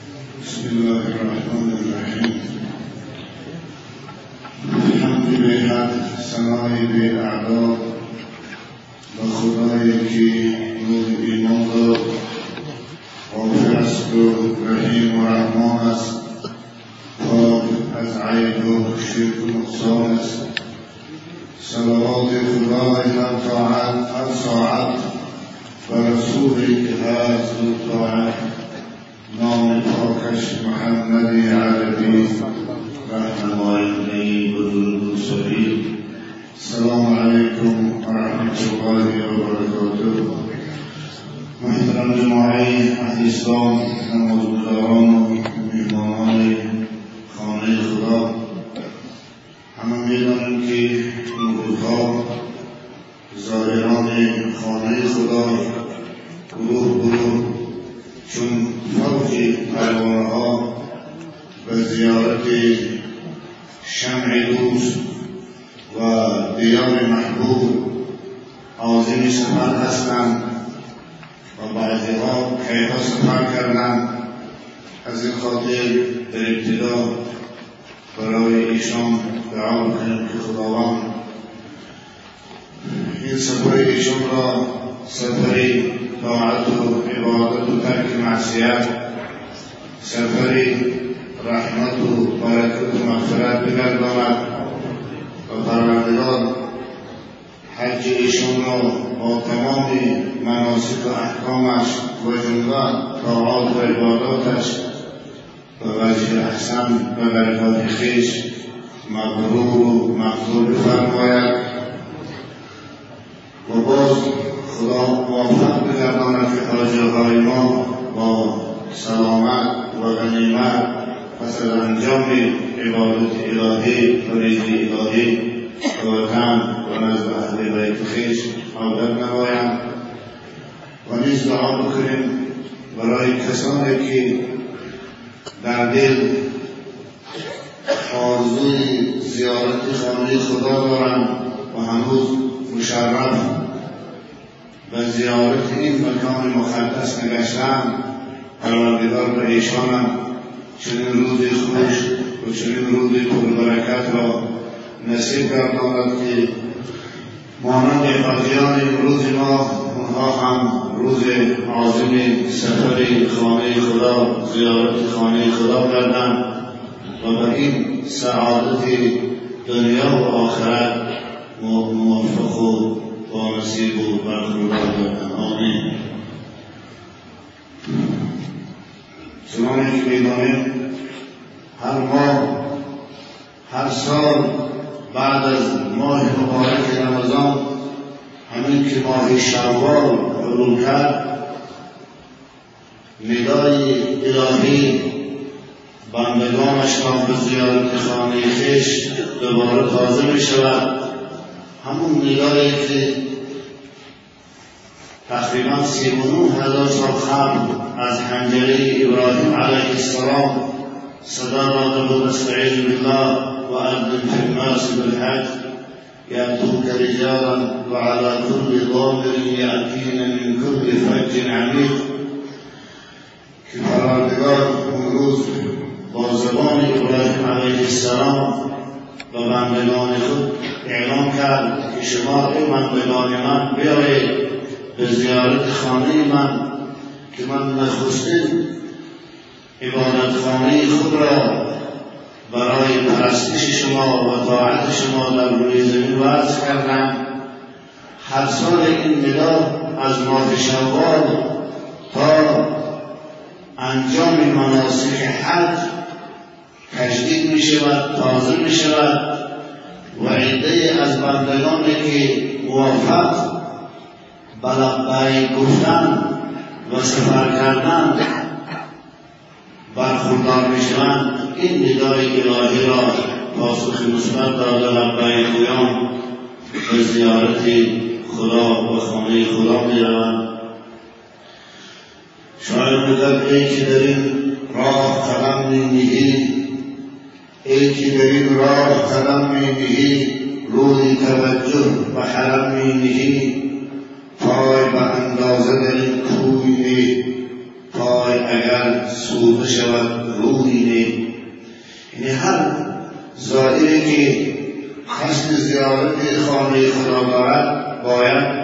بسم الله الرحمن الرحيم. الحمد لله سنائي بأعداد بخدائي كي نوذي نظر وفعسك رحيم ورحمن طاب أزعيد شرك صلوات خدائي من طاعات أن صاعت اللهم فوق محمد عبده رحمة وعليه المرسلين السلام عليكم ورحمة الله وبركاته. محترم جماعي أهل اسلام نمازگزاران مهمانان خانه خدا. همه میدانیم که نوروزها زائران خانه خدا گروه گروه چون فوج پروانه ها به زیارت شمع دوست و دیار محبوب عازم سفر هستند و بعضی ها کیها سفر کردند. از این خاطر در ابتدا برای ایشان دعا کنیم که خداوند این سفر ایشان را سفری طاعت و عبادت و ترک معصیت. سفری رحمت و برکت و پروردگار حج ایشان را با تمام مناسک و احکامش و جمله طاعات و عباداتش و وجه احسن و برکات خیش مبرور و مقبول بفرماید و باز خدا موفق بگرداند که های ما با سلامت و غنیمت پس از انجام عبادت الهی و رزق الهی به و نزد اهل بیت خویش عودت نمایند و نیز دعا بکنیم برای کسانی که در دل آرزوی زیارت خانه خدا دارند و هنوز مشرف و زیارت این مکان مقدس نگشتن پروردگار به ایشان چنین روز خوش و چنین روز پربرکت را نصیب گرداند که مانند حاجیان امروز ما اونها هم روز عظیم سفر خانه خدا زیارت خانه خدا کردند و به این سعادت دنیا و آخرت موفق و با نصیب و برخوردار گردند آمین. چنانه که می‌دانیم هر ماه هر سال بعد از ماه مبارک رمضان همین که ماه شوال حلول کرد ندای الهی بندگانش را به زیارت خانه خیش دوباره تازه می شود همون ندایی که تقریبا سی هزار سال قبل از حنجره ابراهیم علیه السلام صدا داده بود استعیذ بالله و اذن فی الناس بالحج يأتوك رجالا وعلى كل ضامر يأتين من كل فج عميق که پروردگار اون روز با زبان ابراهیم علیه السلام و بندگان خود اعلام کرد که شما ای بندگان من بیایید به زیارت خانه من که من نخستین عبادت خانه خود را برای پرستش شما و طاعت شما در روی زمین وضع کردم. هر سال این ندا از ماه شوال تا انجام مناسک حج تجدید می شود تازه می شود و عده از بندگانی که موفق بلقبه گفتن و سفر کردن برخوردار می شوند این ندای الهی را پاسخ مثبت داده لبیک گویان به زیارت خدا و خانه خدا می روند شاید ای که در این راه قدم می در این راه قدم می نهی روی توجه و حرم می نهی پای به اندازه در کوی پای اگر سوده شود روحی نه یعنی هر زائری که قصد زیارت خانه خدا دارد باید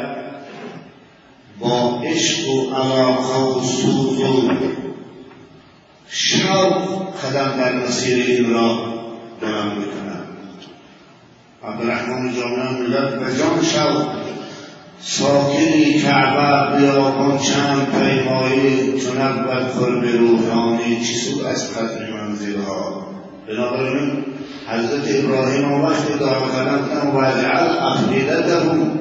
با عشق و علاقه و سوز و شوق قدم در مسیر این را بلند می‌کند عبدالرحمن جامعه ملت به جان شوق ساکنی کعبه بیابان چند پیمایی چون اول قرب روحانی. چی سو از قدر منزلها. بنابراین حضرت ابراهیم و وقت دعا کردن و وجعل افئدتهم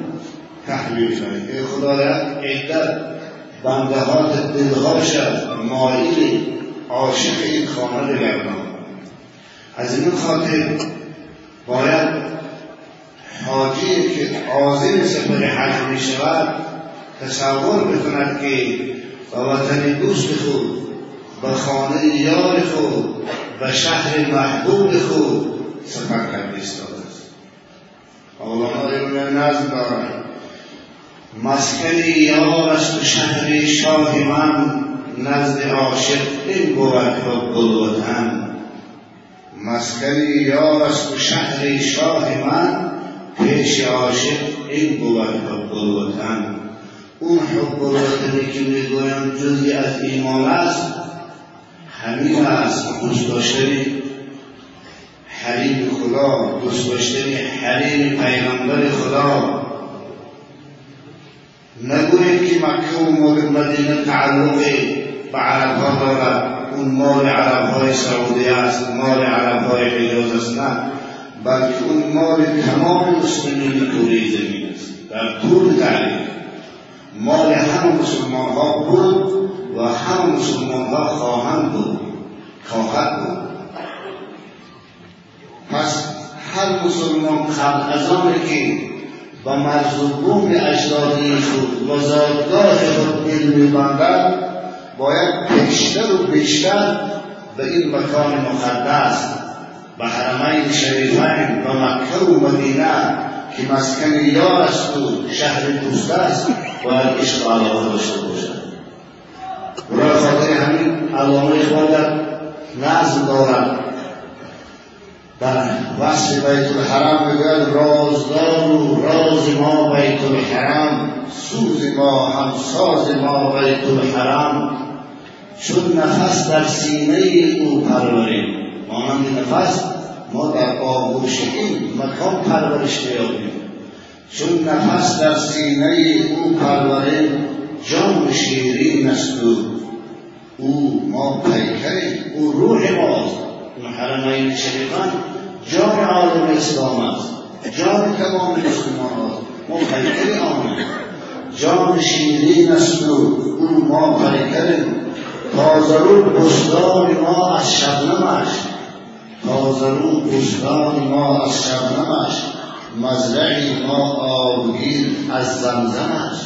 تحویل کنید ای خدایا عدت بندهات دلهاش مایل عاشق این خانه بگردان از این خاطر باید حاجی که عازم سفر حج می شود تصور بکند که به وطن دوست خود به خانه یار خود به شهر محبوب خود سفر کرده ایستاده است. مولانا نظم دارد مسکن یار است و شهر شاه من نزد عاشق این بود حب الوطن مسکن یار است و شهر شاه من پیش عاشق این بود حب الوطن اون حب الوطنی که می‌گویم جزی از ایمان است همین است دوست داشتن حریم خدا دوست داشتن حریم پیغمبر خدا. نگویید که مکه و مدینه تعلق به عرب ها دارد اون مال عرب های سعودی است مال عرب های حجاز است نه. بلکه اون مال تمام مسلمین کره زمین است در طول تاریخ. مال هم مسلمان ها بود و هم مسلمان ها خواهند بود خواهد بود. پس هر مسلمان قبل از که و مرزوبون اجدادی خود و زادگاه خود میبندد باید بیشتر و بیشتر به این مکان مقدس به حرمین شریفین و مکه و مدینه که مسکن یار است و شهر دوست است باید عشق علاقه داشته باشد برای خاطر همین علامه اقبال نظم دارد. در وصف بیت الحرم بگوید رازدار و راز ما بیت الحرم سوز ما همساز ما بیت الحرم. چون نفس در سینه او پروریم. مانند نفس ما در آغوش این مکان پرورش بیابیم چون نفس در سینه او پروریم جان شیرین است او. ما پیکریم او روح ماست اون حرمین شریفان جان عالم اسلام است. جان تمام مسلمان است. ما پیکر آمد جان شیرین است و او ما پیکریم. تازرو بستان ما از شبنمش تازرو بستان ما از شبنمش مزرعی ما آبگیر از زمزمش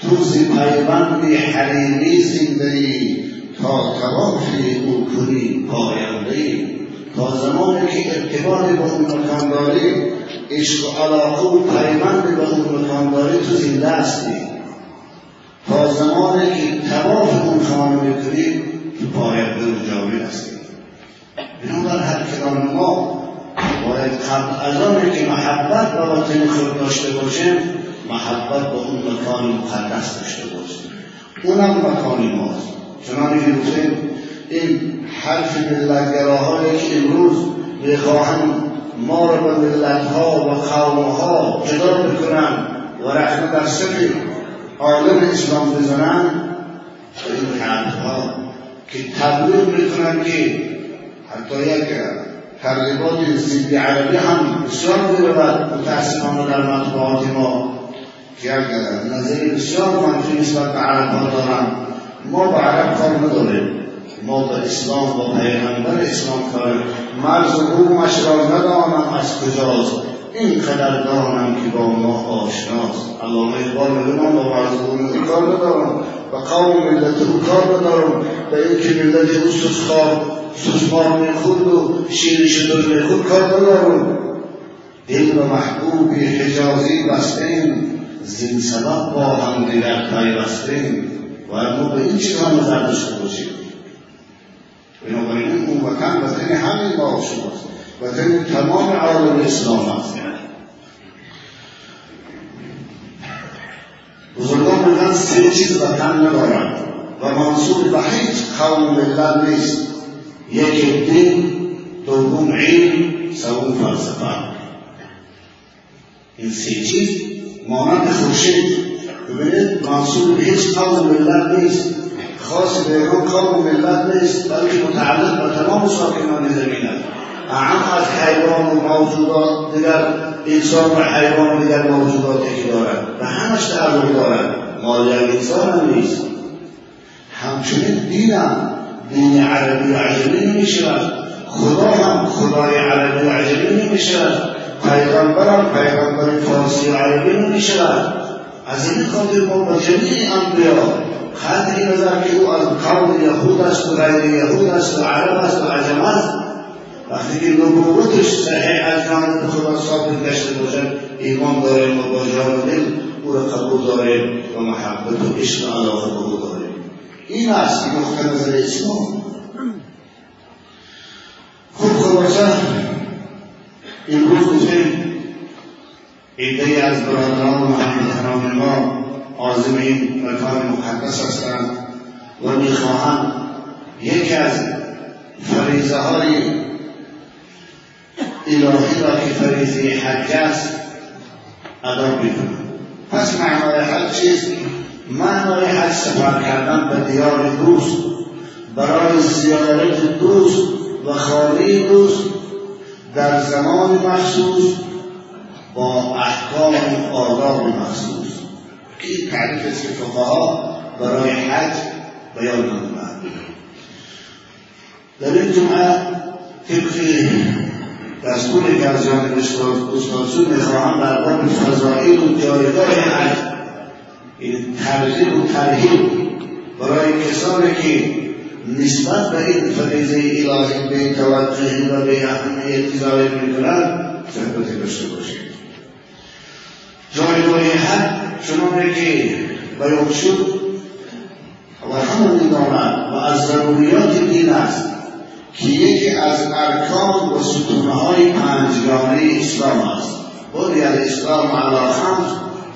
تو زی پیوند حریمی زنده تا توافی او کنی پاینده تا زمانی که ارتباط با اون مکان داری عشق و علاقه و پیوند به اون مکان داری تو زنده هستی. زمانی که تواف اون خانه می‌کنی تو پاینده و جاوی هستی بنابر هر کلام ما باید قبل از آنی که محبت با وطن خود داشته باشیم محبت با اون مکان مقدس داشته باشیم. اونم مکان ماست. چنانه که گفتیم این حرف ملتگراهایی که امروز می‌خواهند ما را به ملتها و قومها جدا بکنن و رحمه در صفی عالم اسلام بزنن به این حرفها که تبلیغ می‌کنن که حتی یک ترغیبات ضد عربی هم بسیار می‌رود متاسفانه در مطبوعات ما که یک نظری بسیار منفی نسبت به عرب ها دارن ما به عرب کار نداریم. ما به اسلام با پیغمبر اسلام کار مرز و بومش را ندانم از کجاست. اینقدر دانم که با ما آشناست. علامه اقبال میگه من با مرز و بوم کار ندارم و قوم ملت او کار ندارم و اینکه ملت او سسخار سسمار خود و شیر شدر خود کار ندارم. دل و محبوب حجازی بستیم زین سبب با هم دیگر پیوستیم باید ما به این چیزها نظر داشته باشیم. بنابراین اون وطن وطن همین ما شماست. وطن تمام عالم اسلام است بزرگان میگن سه چیز وطن ندارند و منصوب به هیچ قوم ملت نیست. یک دین دوم علم سوم فلسفه. این سه چیز مانند خورشید. ببینید منصوب به هیچ قوم ملت نیست. خاص به ایران قوم ملت نیست بلکه متعلق به تمام ساکنان زمین است. اعم از حیوان و موجودات دیگر انسان و حیوان و دیگر موجوداتی که دارد و همش تعلق دارد مال انسان هم نیست. همچنین دین هم دین عربی و عجمی نمی شود خدا هم خدای عربی و عجمی نمی شود پیغمبر فارسی و عربی نمی شود از این خاطر ما با جمیع انبیا خط نظر که او از قوم یهود است و غیر یهود است و عرب است و عجم است وقتی که نبوتش صحیح از جانب خدا ثابت گشته باشد ایمان داریم و با جان دل او را قبول داریم و محبت و عشق به او داریم این است این نقطه نظر اسلام خوب خلاصه امروز گفتیم عده از برادران محمد ما عازم این مکان مقدس هستند و می‌خواهند یکی از فریضه های الهی را که فریضه حج است ادا بکنند پس معنای حج چیست؟ معنای حج سفر کردن به دیار دوست برای زیارت دوست و خانه دوست در زمان مخصوص با احکام آداب مخصوص. این تعریف است که فقها برای حج بیان نمودند در این جمعه طبق دستور که از جانب استادسون می‌خواهم باب فضائل و جایگاه حج این ترغیب و ترهیب برای کسانی که نسبت به این فریضه الهی به توجه و به اهمیت ظاهر می‌کنند صحبت داشته باشید. جایگاه حج چنانه که بیان شد و همون می‌داند و از ضروریات دین است. که یکی از ارکان و ستونه های پنجگانه اسلام است. بودی از اسلام علا خمس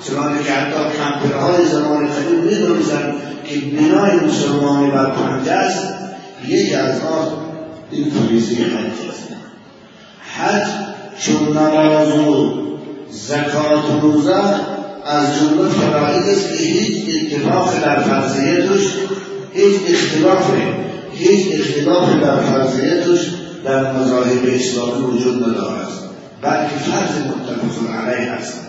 چنانه که حتی کمپرهای زمان قدیم می‌دونستند که بنای مسلمانی بر پنج است. یکی از آن این فریضه حج است. حج چون نماز و زکات و روزه از جمله فرائض است که هیچ اتفاق در فرضیتش هیچ اختلافی هیچ اختلاف در فرضیتش در مذاهب اسلامی وجود ندارد. بلکه فرض متفق علیه است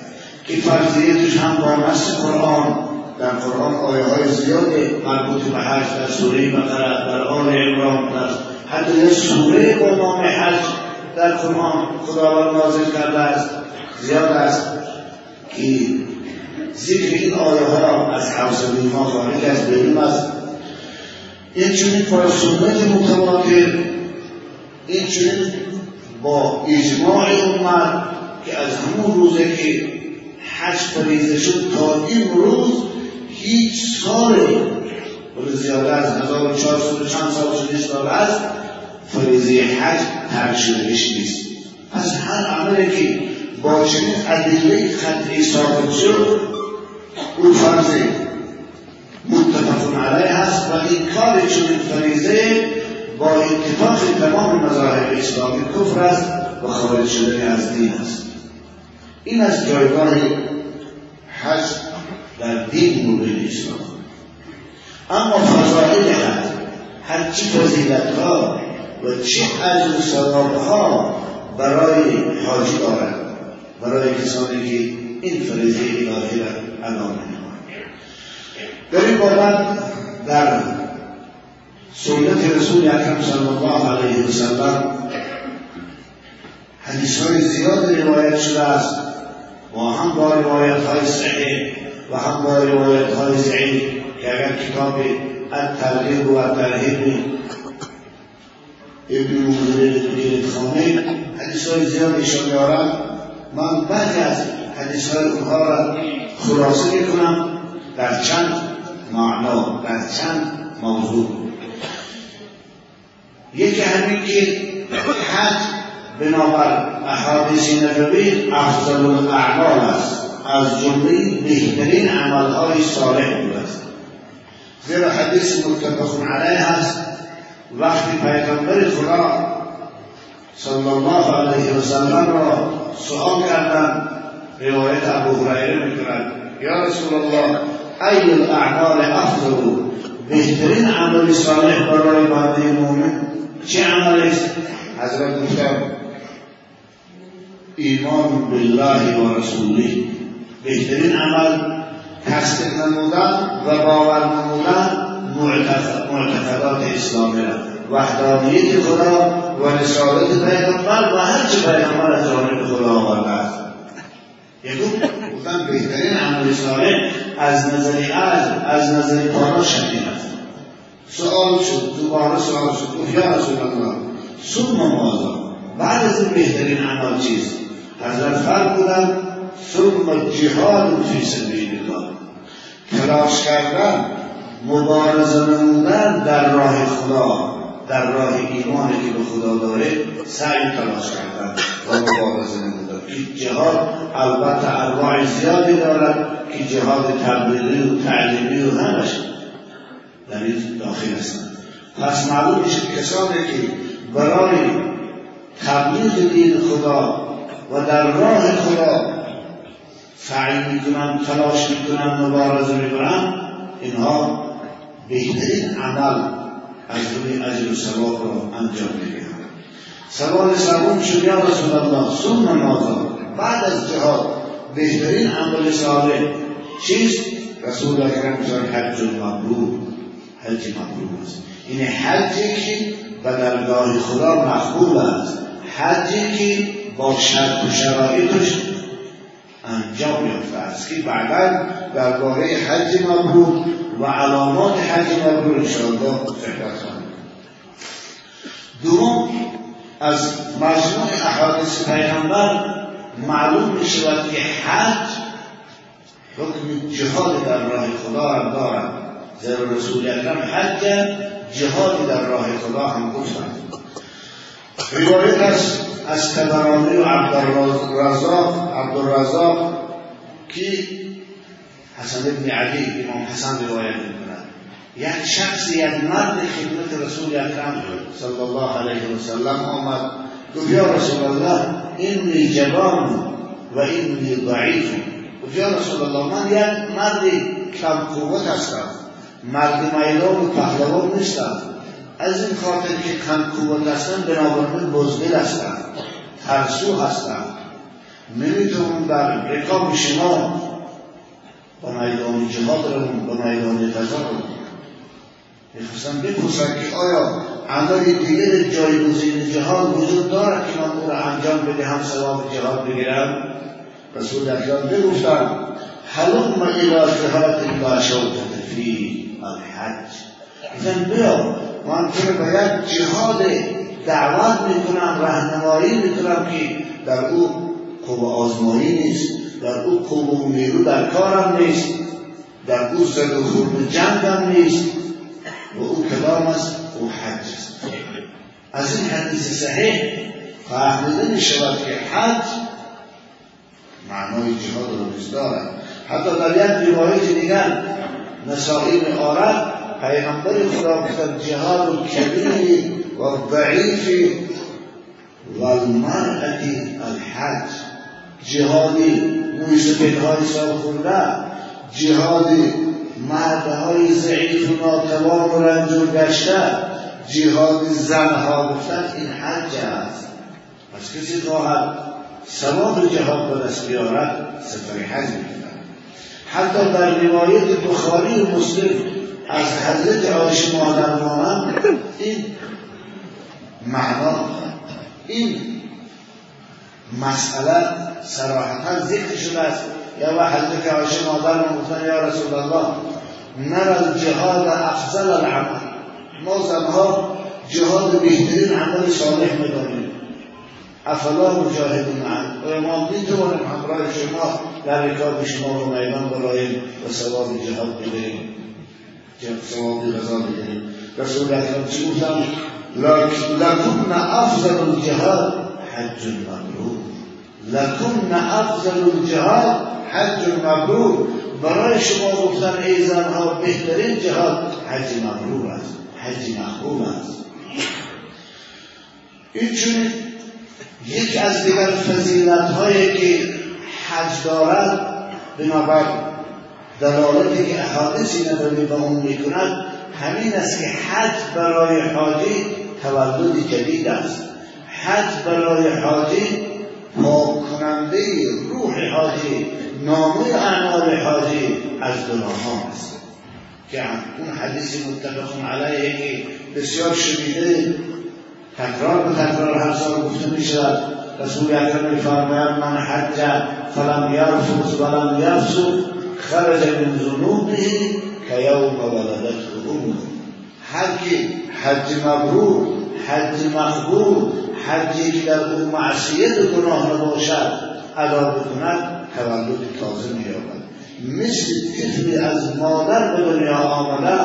که فرضیتش هم با نص قرآن در قرآن آیه های زیاد مربوط به حج در سوره بقره در آل عمران در حتی سوره با نام حج در قرآن خداوند نازل کرده است زیاد است که ذکر این آیه ها از حوصله ما خارج از بریم است. این با سنت متواتر این چونین با اجماع امت که از همون روزه که حج فریضه شد تا این روز هیچ ولی زیاده از 1400 چند سال شده سال است فریضه حج ترک شدهش نیست. پس هر عملی که با چنین ادله قطعی ثابت شد او فرض متفق علیه هست و این کار چنین فریضه با اتفاق تمام مذاهب اسلامی کفر است و خارج شدن از دین است. این از جایگاه حج در دین مورد اسلام. اما فضائل حج هر چی فضیلت ها و چه اجر و ثواب ها برای حاجی دارد برای کسانی که این فریضه الهی را این بابت در سنت رسول اکرم صلی الله علیه وسلم حدیث های زیاد روایت شده است. و هم با روایت های صحیح و هم با روایت های ضعیف که اگر کتاب الترغیب و الترهیب ابن منذر خانه حدیث های زیاد ایشان میارند من بعضی از حدیث های اونها را خلاصه می‌کنم. در چند معنا در چند موضوع. یکی همین که حج بنابر احادیث نبوی افضل الاعمال است. از جمله بهترین عملهای صالح بود است. زیرا حدیث متفق علیه است. وقتی پیغمبر خدا صلی الله علیه و سلم را سؤال کردن روایت ابو هریره می‌کنند یا رسول الله ای الاعمال افضل بهترین عمل صالح برای بنده مؤمن چه عملی است؟ حضرت گفتم ایمان بالله و رسوله. بهترین عمل تصدیق نمودن و باور نمودن معتقدات اسلامی را وحدانیت خدا و رسالت پیغمبر و هر چه پیغمبر از جانب خدا آورده است. یکو گفتن بهترین عمل صالح از نظر از از نظر پانا شدید است. سوال شد دوباره سوال شد. گفت یا رسول الله ثم ماذا؟ بعد از این بهترین عمل چیست؟ حضرت فرق بودن ثم جهاد فی سبیل الله تلاش کردن مبارزه نمودن در راه خدا در راه ایمانی که به خدا داره سعی تلاش کردن و مبارزه نمودن. جهاد البته انواع زیادی دارد که جهاد تبلیغی و تعلیمی و همش در این داخل هستند پس معلوم میشه کسانی که برای تبلیغ دین خدا و در راه خدا سعی می‌کنن تلاش می‌کنن مبارزه می‌کنن اینها بهترین عمل از روی اجر و ثواب را انجام می‌دهند سوال سوم شد یا رسول الله ثم ماذا بعد از جهاد بهترین عمل صالح چیست؟ رسول اکرم فرمود حج مبرور حج مبرور است. این حجی که به درگاه خدا مقبول است. حجی که با شرط و شرایطش انجام یافته است. که بعدا درباره حج مبرور و علامات حج مبرور انشاءالله صحبت دوم از مجموع احادیث پیغمبر معلوم می شود که حج حکم جهاد در راه خدا هم دارد زیر رسول اکرم حج جهاد در راه خدا هم گفتند روایت است از تبرانی و عبدالرزاق عبدالرزاق که حسن ابن علی امام حسن روایت یک شخص یک مرد خدمت رسول اکرم صلی الله علیه و سلم آمد. گفت یا رسول الله اینی جوان و اینی ضعیف. گفت یا رسول الله من یک مرد کم قوت هستم. مرد میدان و پهلوان نیستم. از این خاطر که کم قوت هستم بنابراین بزدل هستم. ترسو هستم. نمی‌تونم در رکاب شما با میدان جهاد رو با میدان غذا رو می‌خواستم بپرسم که آیا عمل دیگر جایگزین جهاد وجود دارد که من او را انجام بدهم ثواب جهاد بگیرم؟ رسول اکرم بگفتم حلم الى جهاد لا شوکت فی الحج. اذن بیا من تو به یک جهاد دعوت می‌کنم رهنمایی می‌کنم که در او قوه آزمایی نیست در او و نیرو در کارم نیست در او زد و جنگم نیست. وأتبرز أحدث أظن حديث صحيح فأخذنا الشباب في الحج معناه الجهاد والمزدار حتی در یک روایت دیگر نسائی میخوارد پیغمبر خدا گفتن جهاد کبیر و ضعیف و المرأت الحج. جهادی مویز پنهای سال خورده جهادی مردهای ضعیف و ناتوان و رنجور گشته جهاد زنها گفتن این حج است. پس کسی خواهد ثواب جهاد به دست بیارد؟ سفر حج می‌کند حتی در روایت بخاری و مسلم از حضرت عایشه مادر مانند این معنا این مسئله صراحتا ذکر شده است. یا و حضرت عایشه مادر گفتن یا رسول الله نرى الجهاد افضل العمل. ما زنها جهاد بهترین عمل صالح می‌دانیم. افلا مجاهد معن و ما می‌توانیم همراه شما در رکاب شما رو میدان برایم و ثواب جهاد بگیریم که ثوابی غذا بدهیم. رسول اکرم چی گفتن؟ لکن افضل الجهاد حج مبرور لکن افضل الجهاد حج مبرور. برای شما گفتن ای زنها بهترین جهاد حج مبرور است. حج مخبوب است. این چون یک از دیگر فضیلت هایی که حج دارد بنابر دلالتی که احادیثی نبوی به اون می‌کند همین است که حج برای حاجی تولد جدید است. حج برای حاجی پاک روح حاجی نامه اعمال حاجی از گناهان است. که اون حدیث متفق علیه که بسیار شنیده تکرار به تکرار هر سال گفته می شود رسول اکرم میفرماید من حج فلم یرفض ولم یفسق خرج من ذنوبه که یوم ولدته امه هر کی حج مبرور حج مقبول حجی که در اون معصیت گناه نباشد ادا بکند تولد تازه مییابد. مثل طفلی از مادر به دنیا آمده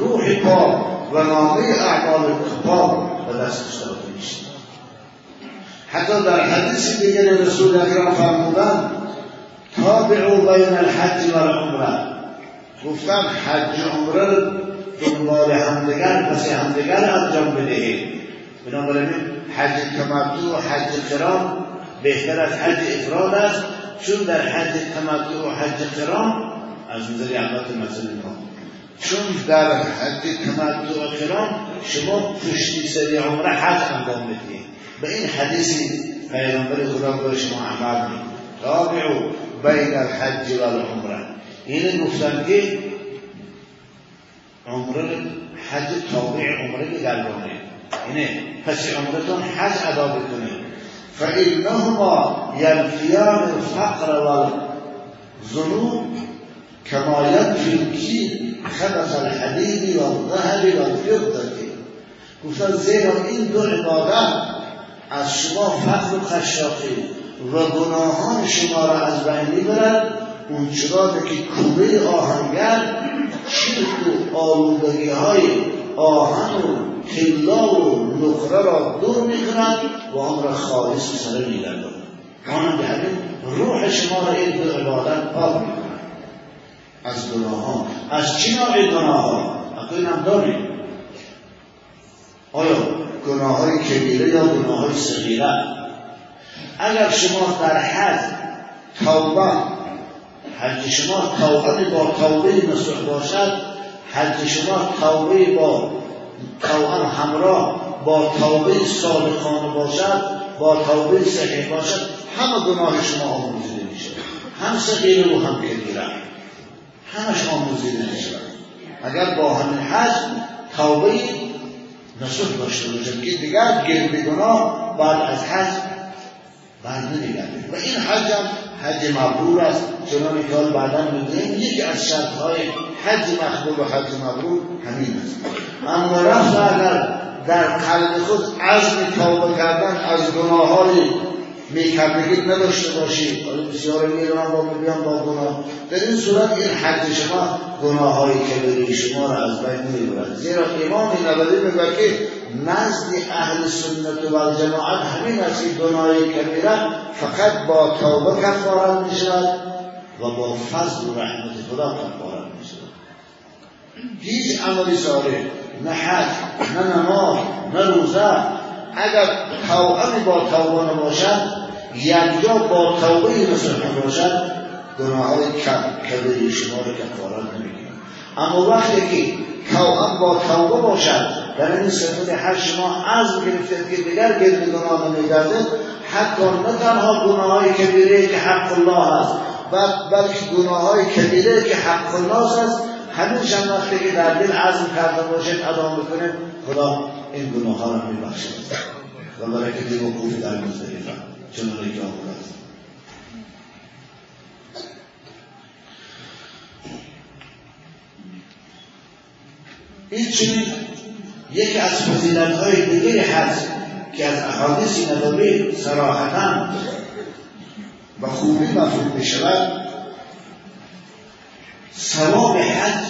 روح پاک و نامه اعمال پاک به دستش داده میشه حتی در حدیث دیگر رسول اکرم فرمودن تابعو بین الحج و العمره. گفتن حج عمره دنبال همدیگر پس همدیگر انجام بدهید. بنابراین حج تمتع و حج قران بهتر از حج افراد است. چون در حج تمتع و حج قران از نظر علت مسئله ما. چون در حج تمتع و قران شما پشتی سری عمره حج انجام بدهید به این حدیثی پیغمبر خدا به شما عمل تابعو بین الحج و العمره. این گفتن که عمره حج تابع عمره گردانه اینه پس عمرتون حج ادا بکنید فإنهما ينفيان الفقر والذنوب كما ينفي الكيل خبث الحديد والذهب والفضة. گفتن زیرا این دو عبادت از شما فقر و خشاقی و گناهان شما را از بین می‌برد. اون که کوبه آهنگر شرک و آلودگی های آهن و طلا و نقره را دور می‌کنند و آن را خالص سره میگردند مانند همین روح شما را این دو عبادت پاک می‌کنند از گناهان از چی نوع گناهان اکنون هم آیا گناه های کبیره یا گناه های صغیره؟ اگر شما در حج توبه حج شما توبه با توبه نصح باشد حج شما توبه با توبه همراه با توبه صادقانه باشد با توبه صحیح باشد همه گناه شما آموزیده میشه. هم صغیره و هم کبیره. همش آموزیده میشه. اگر با همین حج توبه نصح داشته باشد که دیگر گرد گناه بعد از حج بعد نمیگرده و این حج هم حج مبرور است. چنان که بعدا می‌گوییم یکی از شرطهای حج مقبول و حج مبرور همین است. اما رفت اگر در قلب خود عزم توبه کردن از گناه های میکردگی نداشته باشید. حالا بسیار میرم با بیان با گناه. در این صورت این حد شما گناه های کبیری شما را از بین می‌برد. زیرا امام نبوی میگه که نزد اهل سنت و جماعت همین است که گناه کبیره فقط با توبه کفارت می‌شود و با فضل و رحمت خدا کفارت هیچ عملی صالح نه حج نه نماز نه روزه. اگر توبه با توبه نباشد جا با توبه نصح باشد گناه های کبیری شما رو کفارت نمی‌گیرن اما وقتی که توبه با توبه باشد در این صفت هر شما از گرفتید که دیگر گرد گناه نمیگرده حتی نه تنها گناه های کبیره که حق الله است بلکه گناه های کبیره که حق الله است همیشه وقتی که در دل عزم کرده باشید ادا بکنه خدا این گناه ها رو میبخشد و برکت وقوف در مزدلفه چون که آمده است. این یکی از فضیلت های دیگری هست که از احادیث نبوی صراحتا و خوبی مفهوم می شود ثواب حج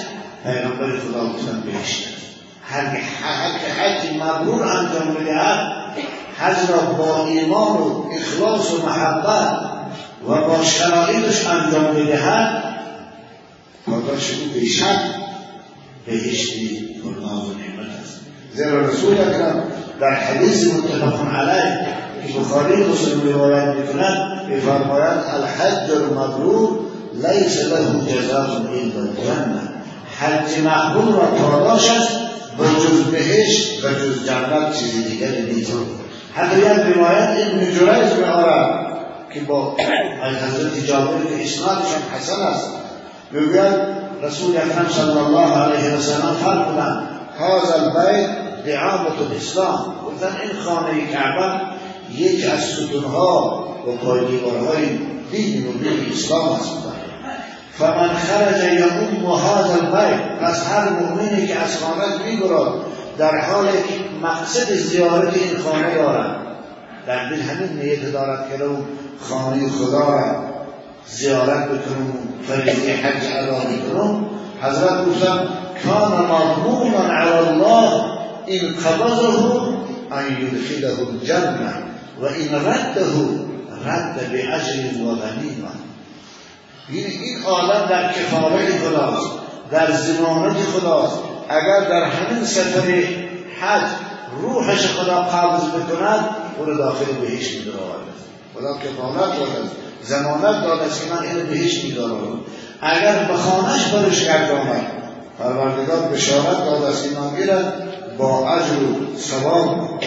پیغمبر خدا گفتن بهشت هر که حج مبرور انجام بدهد حج را با ایمان و اخلاص و محبت و با شرایطش انجام بدهد پاداش او بیشک بهشتی پرناز و نعمت است. زیرا رسول اکرم در حدیث متفق علیه که بخاری مسلم روایت می‌کند میفرماید الحج المبرور لیس له جزاء الا الجنه حج مقبول را پاداش است و جز بهشت و جز جنت چیزی دیگری نیست. حتی یک روایت ابن جریج میآورد که با از حضرت جابر که اسنادشان حسن است. می‌گوید رسول اکرم صلی الله علیه و سلم فرمودند هذا البیت دعامت الاسلام. گفتن این خانه کعبه یک از ستونها و پایدیوارهای دین و دین اسلام است فمن خرج یقوم هذا البیت پس هر مؤمنی که از خانه میگرد در حال مقصد زیارت این خانه دارد. در دل همین نیت دارد که رو خانه خدا را زیارت بکنم فریضه حج ادا می‌کنم حضرت گفتم کان مضمونا علی الله این قبضه ان یدخله الجنه و این رده رد به اجر و غنیمه این این عالم در کفاره خداست در زمانت خداست. اگر در همین سفر حج روحش خدا قابض بکند او را داخل بهشت میدارد. خدا کفالت داده زمانت داده که من اینو بهشت میدارم. اگر به خانهش برش کرد آمد پروردگار بشارت داده است که من با اجر و ثواب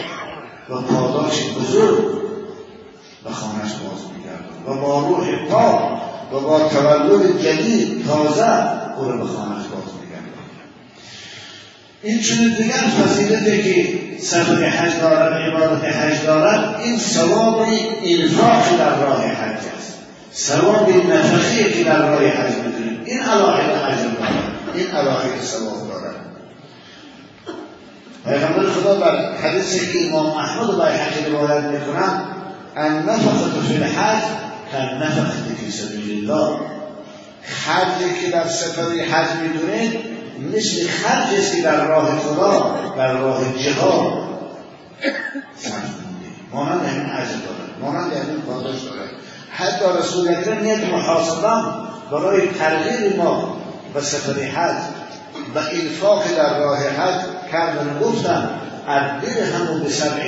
و پاداش بزرگ به خانهش باز میگردم و با روح پاک و با تولد جدید تازه به خانهش باز میگردم این چون دیگر فضیلتی که سفر حج دارد عبادت حج دارد این ثواب انفاق در راه حج است. ثواب نفقی که در راه حج می‌کنیم این علاقه حج دارد. این علاقه ثواب دارد. پیغمبر خدا در حدیثی که امام احمد و حج روایت می‌کنند ان نفقت فی الحج کن نفقت فی سبیل الله خرجی که در سفر حج می‌دونید مثل خرج است که در راه خدا در راه جهاد. مانند همین عجل دارد مانند همین پاداش دارد حتی رسول اکرم یک محاسبه برای ترغیب ما به سفر حج و انفاق در راه حج کردن گفتن ادبیر همون به سبع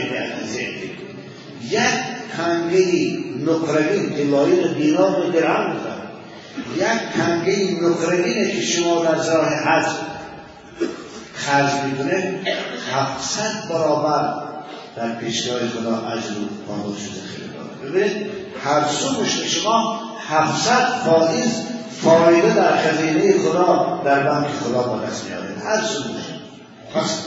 یک کنگه نقرگین که لایق دینار و درهم یک کنگه نقرگینه که شما در راه حج خرج می‌کنه 700 برابر در پیشگاه خدا اجر و پاداش ذخیره داره ببینید هر سومش به شما 700 فائز فایده در خزینه خدا در بانک خدا با دست میاره هر سومش پس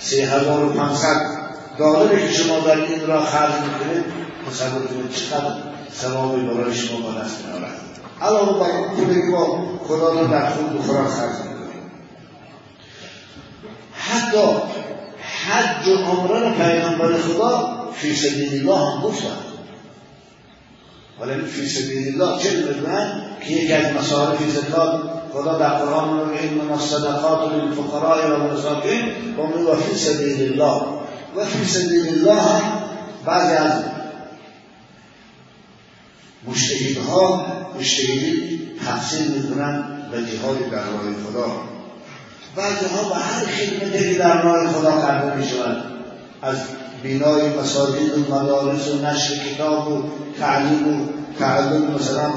3500 دلاری که شما در این را خرج می‌کنید تصور کنید چقدر ثوابی برای شما با دست علاوه بر اون پولی که با خدا رو در خود بخورا خرج حتی حج و عمره رو پیغمبر خدا فی سبیل الله هم گفتن. ولی فی سبیل الله چه می‌دونن که یکی از مصارف زکات خدا در قرآن میگه این الصدقات للفقراء و المساکین و میگه فی سبیل الله و فی سبیل الله هم بعضی از مشتهدها مشتهدی تفسیر می‌کنن به جهاد در راه خدا. بعضی ها به هر خدمتی که در راه خدا کرده می شود از بینای مساجد و مدارس و نشر کتاب و تعلیم و تعلم مثلا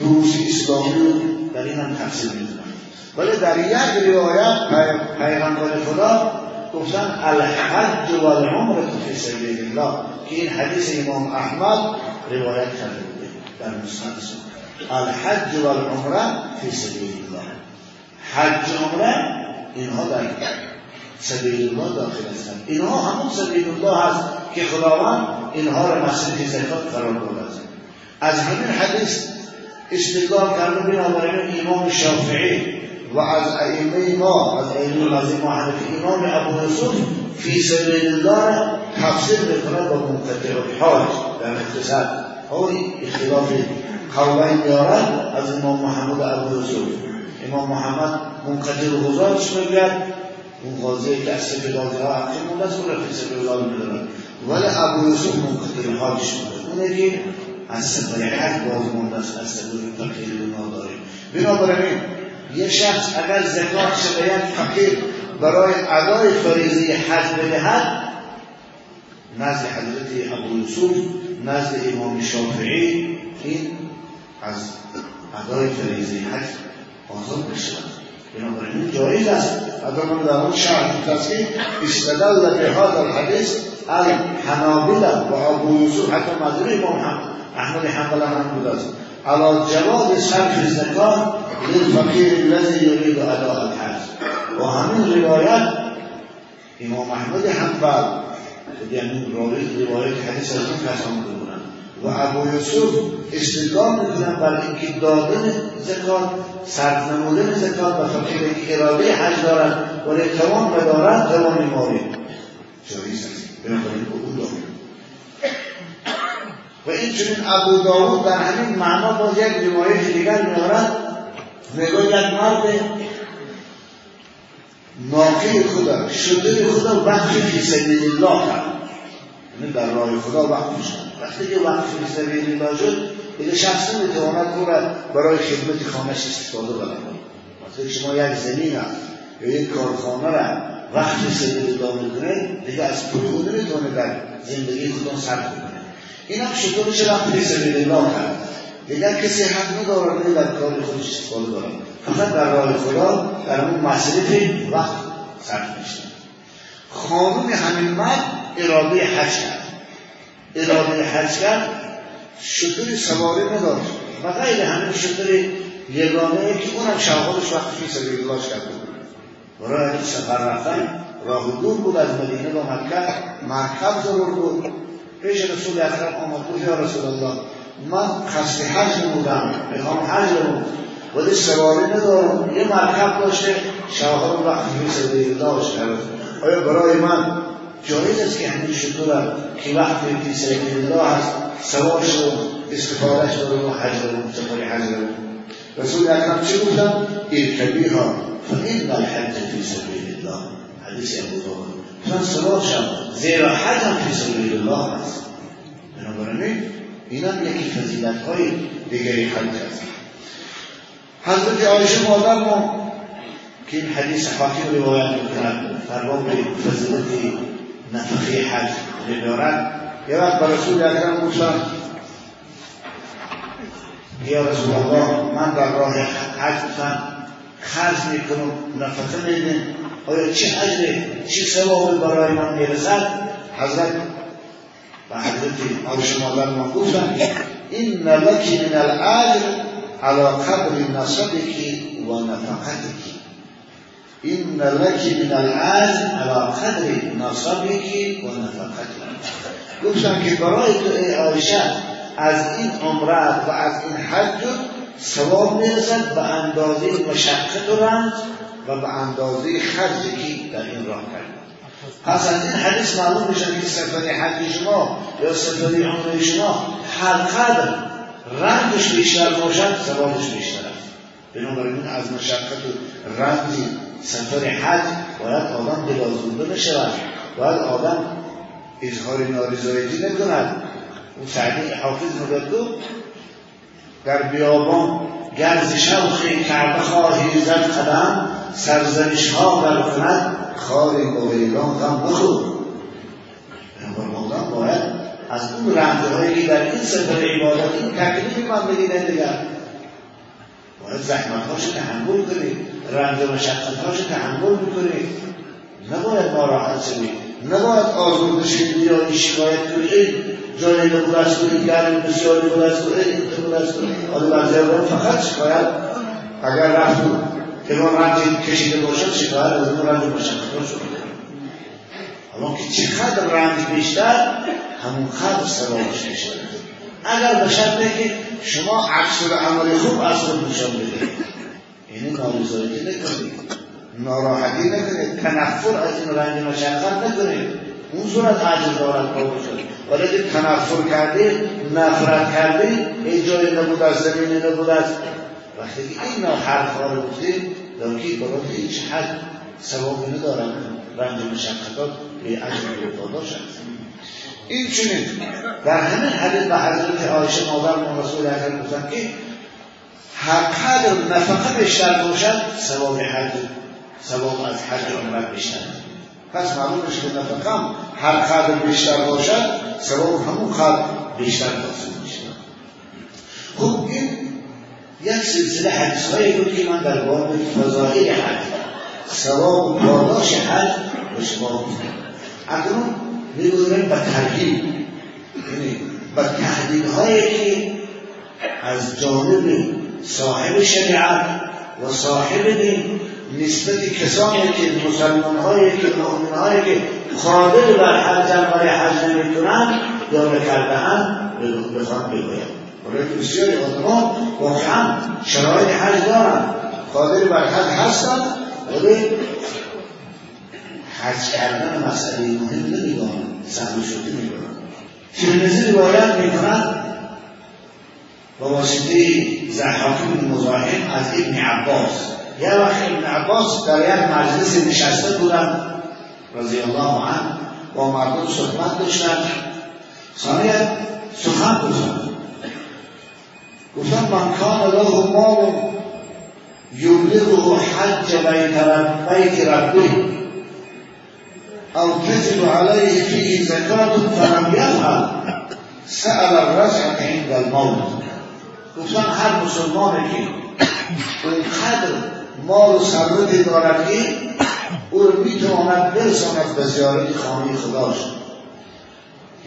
دروس اسلامی در این هم تفسیر می‌دونن ولی در یک روایت پیغمبر خدا گفتن الحج و العمر فی سبیل الله که این حدیث امام احمد روایت کرده بوده در مسند الحج و العمره فی سبیل الله حج عمره اینها در سبیل الله داخل هستند اینها همون سبیل الله هست که خداوند اینها را مسجد زکات قرار داده است. از همین حدیث استدلال کرده بنابراین امام شافعی وعز أئمة ما از أئمة لازم واحد الإمام أبو يوسف في سبيل الله تفسير میکنه با مقدر الحاج اكتساب هو اختلاف قولين دارد از إمام محمد أبو يوسف. إمام محمد منقدر گزارش میگوید اون قاضی که از سبیل الله حقی مونده است اون را فی سبیل الله میدارد ولی ابو یوسف منقدر حاجش مونده اونه که از سبیل حق باز مونده است از سبیل فقیر ما داریم بنابراین یه شخص اگر زکاتش به یک فقیر برای ادای فریضه حج بدهد نزد حضرت ابو یوسف نزد امام شافعی این از ادای فریضه حج آزاد بشه بنابراین جایز است. اگر در شرح است که استدل به هذا الحدیث الحنابلة و ابو یوسف حتی مذهب امام احمد حنبل هم بود است على جواز صرف الزکات للفقیر الذي يريد اداء الحج. و همین روایت امام احمد حنبل یعنی راوی روایت حدیث از این کسان بودن. و ابو یوسف استدلال می‌کنن بر اینکه دادن زکات صرف نمودن زکات و فقیری که اراده حج دارد ولی توان ندارد توان مالی. جایز است. بنابراین به او دارد و این ابو داود در همین معنا باز یک روایت دیگر میارد می‌گوید یک مرد ناقه خدا شده خدا وقتی فی سبیل الله کرد. یعنی در راه خدا وقت شد وقتی که وقت فی سبیل الله شد دیگه شخص نمی‌تواند او را برای خدمت خانهش استفاده کنه. مثلا شما یک زمین یا یک کارخانه را وقت فی سبیل الله می‌کنه دیگه از پول نمی‌تونه در زندگی خودتون صرف کنه. این هم شطور میشه وقت سبیل الله کرد. دیگر کسی حق نداره در کار خودش استفاده کنه فقط در راه خدا در اون مصرف وقت صرف میشه. خانون همین مرد اراده حج کرد. اراده حج کرد شطور سواری نداشت. و غیر همین شطور یگانه که اونم شواهدش وقت فی سبیل الله بود برای سفر رفتن راه دور بود از مدینه با مکه مرکب ضرور بود. پیش رسول اکرم آمد. بود یا رسول الله من قصد حج نمودم می‌خوام حج نمود ولی سواری ندارم یه مرکب داشته شواهد وقت فی سبیل الله کرده. آیا برای من جایز است که همین شطور که وقت فی سبیل الله هست سوارش رو استفادهش رو حج رو سفر حج رو رسول اکرم چی گفتن؟ ارکبیها فإن الحج فی سبیل الله. حدیث ابو داود من سوارشم زیرا حج هم فی سبیل الله هست. بنابراین این هم یکی فضیلت های دیگری حج هست حضرت عایشه مادر ما که این حدیث حاکم روایت می‌کنند در باب فضیلت نفقه حج میدارد یه وقت به رسول اکرم گفتن یا رسول الله من در راه حج خرج می‌کنم نفقه میدین آیا چه اجر چه ثوابی برای من می‌رسد؟ حضرت و حضرت عایشه مادر ما گفتن این لکی من الاجر على قدر نصبك و نفقتك این لکی من الاجر على قدر نصبك و نفقتك گفتن که برای تو ای عایشه از این عمرت و از این حج ثواب می‌رسد به اندازه مشقت و رنج و به اندازه خرجی که در این راه کرد. پس از این حدیث معلوم میشه که سفر حج شما یا سفر عمر شما هر قدر رنجش بیشتر باشد ثوابش بیشتر است. بنابراین از مشقت و رنج سفر حج باید آدم دلازونده بشود باید آدم اظهار نارضایتی نکند اون سعدی حافظ مددو در بیابان گرز شوخی کعبه خواهی زد قدم سرزنش ها بر کند خاری مویلان غم بخور. بنابراین باید از اون رنجه هایی که در این سفر عبادت این تکلیف من بگیرن دیگر. باید زحمت هاشو تحمل کنید رنج و مشقت هاشو تحمل بکنید نباید ناراحت شوید نباید آزرده شوید یا شکایت کنید جای نبود از کنید گرم بسیار نبود از کنید این نبود از کنید آده بعضی فقط شکایت اگر رفتون که ما رنج کشیده باشد شکایت از اون رنج مشقت شد. اما که چقدر رنج بیشتر همون قدر سوابش بیشتر اگر شرطه که شما عکس عمل خوب از خود نشان بدهید. یعنی نارضایتی نکنید ناراحتی نکنید تنفر از این رنج مشقت نکنید اون صورت عجز دارد قابل شد ولی که تنفر کردید نفرت کردید ای جای نبود از زمین نبود از وقتی که این حرف ها رو گفتیم که برای هیچ حد ثوابی ندارن رنج مشقتات به و پاداش هست این چنین. در همین حدیث به حضرت عایشه مادر رسول اکرم گفتن که هر قدر نفقه بیشتر باشد ثواب حج ثواب از حج عمرت بیشتر. پس معلوم میشه که نفقه هر قدر بیشتر باشد ثواب همون قدر بیشتر حاصل میشه. خب این یک سلسله حدیث هایی بود که من در باب فضائل حج ثواب و پاداش حج به شما گفتم اکنون می‌گویم به ترکیب یعنی به تحلیل هایی که از جانب صاحب شریعت و صاحب دین نسبت کسانی که مسلمان هایی که مؤمن هایی که قادر بر حج برای حج نمی‌تونن یا نکرده هم بخوان بگویم. برای که بسیاری آدمان واقعا شرایط حج دارن. قادر بر حج هستن ولی حج کردن مسئله مهم نمی‌دانن سهل شده می‌کنن. ترمزی روایت می‌کنن. با واسطه زحاکم مزاحم از ابن عباس. یه وقت ابن عباس در یک مجلس نشسته بودن رضی الله عنه با مردم صحبت داشتن. ثانیا سخن گفتن. گفتن من کان له مال یبلغه حج بیت ربه او تجب عليه فيه زکات فلم یفعل. سأل الرجعة عند الموت. گفتن هر مسلمانی که اونقدر مال و دارد که او رو می‌تواند برساند به زیارت خانه خداش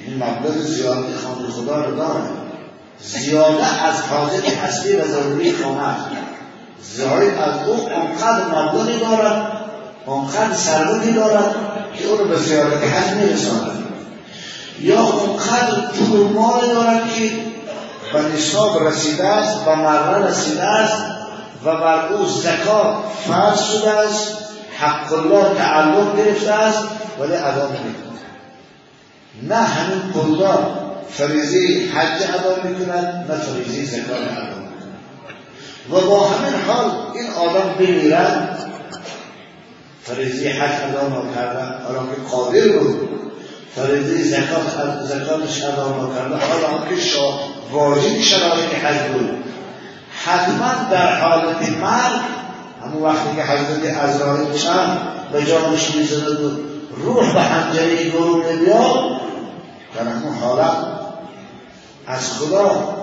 این مبلغ زیارت خانه خدا رو دارد. زیاده از حاجت حسبی و ضروری خانه زیارت از او اونقدر مبلغی دارد اونقدر ثروتی دارد که او رو به زیارت حج میرساند. یا اونقدر پول مال دارد که به نصاب رسیده است به مره رسیده است و بر او زکات فرض شده است حق الله تعلق گرفته است ولی ادا نمی‌کند. نه همین پولدار فریضه حج ادا می‌کند نه فریضه زکات ادا می‌کند. و با همین حال این آدم بمیرد فریضه حج ادا نکرده حالا که قادر بود فریضه زکات زکاتش ادا نکرده حالا که شاه واجب شرایط حج بود. حتما در حالت مرگ همون وقتی که حضرت ازرائیل چند به جانش می‌زده بود روح به حنجره گروه بیاد در همون حالت. از خدا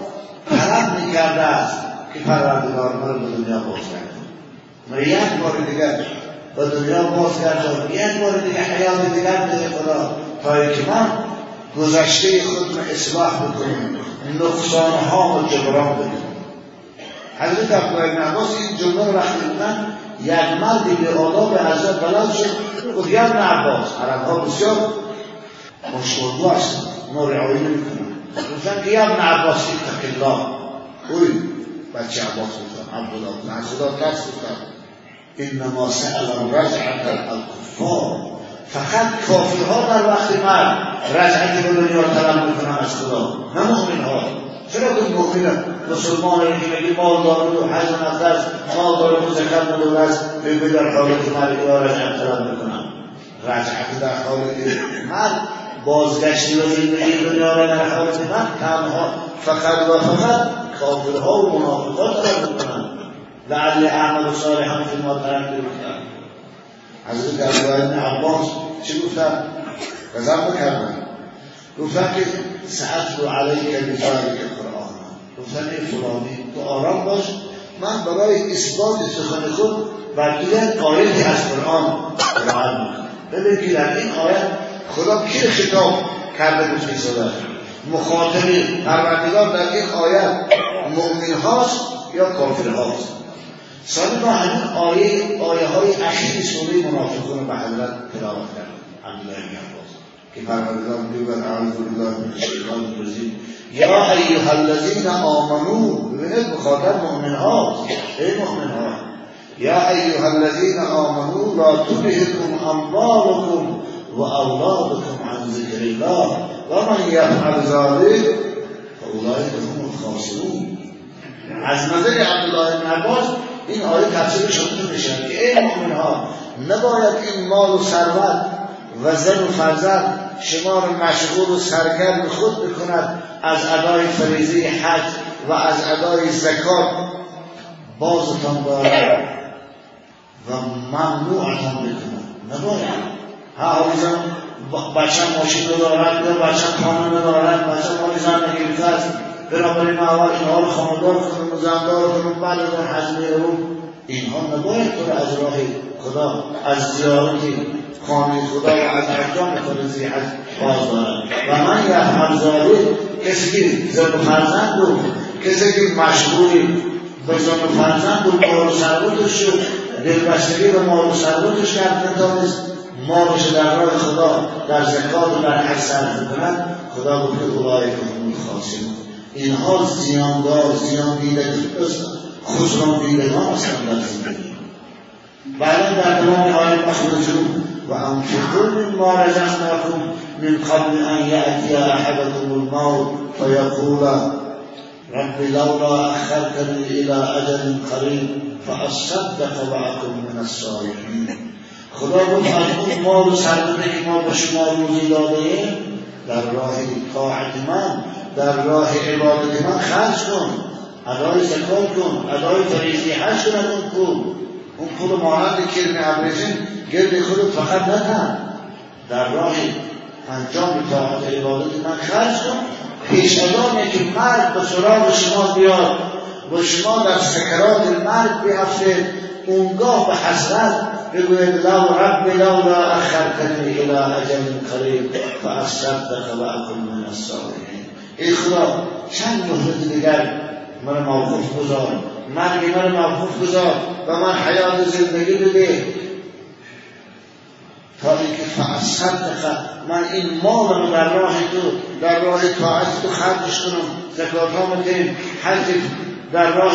طلب می‌کرده است که پروردگار ما به دنیا باز کرد یک بار دیگر به دنیا باز کرد یک بار دیگه حیات دیگر بده خدا. تا که من گذشته خود رو اصلاح بکنم نقصان ها و جبران بکنم حضرت عبدالله بن عباس این جمله رو وقتی بودن یک مردی به آداب حضرت بلند شد. گفت یا ابن عباس عرب ها بسیار مشغولگو هستن. اونا رعایی نمی‌کنن. گفتن که یا ابن عباس اتق الله. اوی بچه عباس گفتن عبدالله از خدا ترس گفتن انما سأل رجعت الکفار فقط کافرها در وقت مرد رجعت به دنیا طلب می‌کنن از خدا. نه مؤمن ها چرا که مؤمن مسلمان که بگی مال داره و حج نفس مال داره و زکات نداره از بگی در حالت مرد یا رجعت طلب می‌کنن رجعت در حالت مرد بازگشتی و زندگی دنیا را در حالت مرد تنها فقط و فقط کافرها و منافقات طلب می‌کنن لعل اعمال صالحا فی ما ترک بکنن حضرت عبدالله بن عباس چی گفتن؟ غضب بکردن گفتن که سعت رو علیک بذالک قرآن گفتن ای تو آرام باش. من برای اثبات سخن خود بر یک آیتی از قرآن قرآن می‌کنم. ببین که در این آیت خدا کی خطاب کرده بود فی مخاطبی پروردگار در این آیت مؤمن هاست یا کافر هاست؟ سال با همین آیه آیه های اخیر سوره منافقون به حضرت تلاوت کرد. عبدالله که پروردگار می‌گوید اعوذ بالله من الشیطان الرجیم یا ایها الذین آمنو ببینید مخاطب مؤمن هاست ای مؤمن ها یا ایها الذین آمنو لا تلهکم اموالکم و اولادکم عن ذکر الله. و من یفعل ذلك فاولئک هم الخاسرون. از نظر عبدالله بن عباس این آیه تفسیر شده میشه که ای مؤمن ها نباید این مال و ثروت و زن و فرزند شما رو مشغول و سرگرم خود بکند از ادای فریضه حج و از ادای زکات بازتان دارد و ممنوعتان بکند نباید. ها حافظم بچه ماشین رو دارد یا بچه خانه دارد؟ بچه مال زندگی است. بنابراین اول اینها رو خاندار کنم و زندار کنم بعد از آن حجمه رو اینها نباید تو از راه خدا از زیارت خانه خدا و از انجام فرزی حج باز دارد و من یفعل ذالک کسی که زن فرزند بود کسی که مشغولی به زن فرزند بود مال و ثروتش شد دلبستگی به مال و ثروتش کرد نتانست مالش در راه خدا در زکات و در حج صرف کند خدا گفته اولای که هم خاصیم اینها زیاندار زیان دیدگی خسران دیدگان هستند در زندگی بعدا در تمام آیه مخرجون و انفقوا مما رزقناکم من قبل ان یأتی احدكم الموت فیقول رب لولا اخرتنی الى اجل قریب فاصدق واکن من الصالحین خدا گفت از اون مال و سرمده که ما به شما روزی داده در راه طاعت من در راه عبادت من خرج کن ادای زکات کن ادای فریضی حج کن اون پول اون پول مانند کرم ابرشن گرد خودت فقط نتن در راه انجام طاعت عبادت من خرج کن. پیش که مرد به سراغ شما بیاد و شما در سکرات مرد بیافته اونگاه به حسرت بگوید لو رب لولا اخرتنی الى اجل قریب فاصدق و اکن من الصالحین. ای خدا چند مهلت دیگر من موقوف گذار. مرگ من موقوف گذار و من حیات زندگی بده. تا اینکه فاصدق من این مال رو در راه تو در راه طاعت تو خرجش کنم زکات ها حج در راه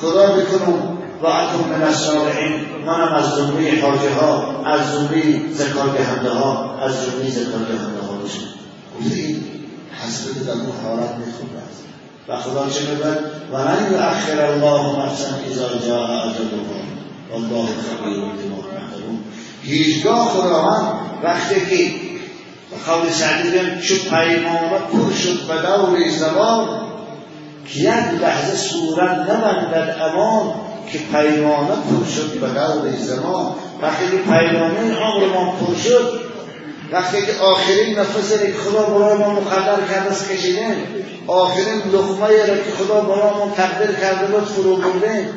خدا بکنم. و اکم من الصالحین منم از زمره حاجه ها از زمره زکات دهنده ها از زمره زکات دهنده ها بشم. گفته این حسرت در اون حالت میخوب و خدا چه می‌گوید و لن یؤخر الله نفسا اذا جاء اجلها. والله خبیر بما تعملون. هیچگاه خداوند وقتی که قول سعدی بگم چو پیمانه پر شد به دور زمان که یک لحظه صورت نبندد امان که پیمانه پر شد به دور زمان. وقتی پیمانه عمر ما پر شد وقتی که آخرین نفس که خدا برای ما مقدر کرده است کشیدن آخرین لقمه را که خدا برای ما تقدیر کرده بود فرو بردن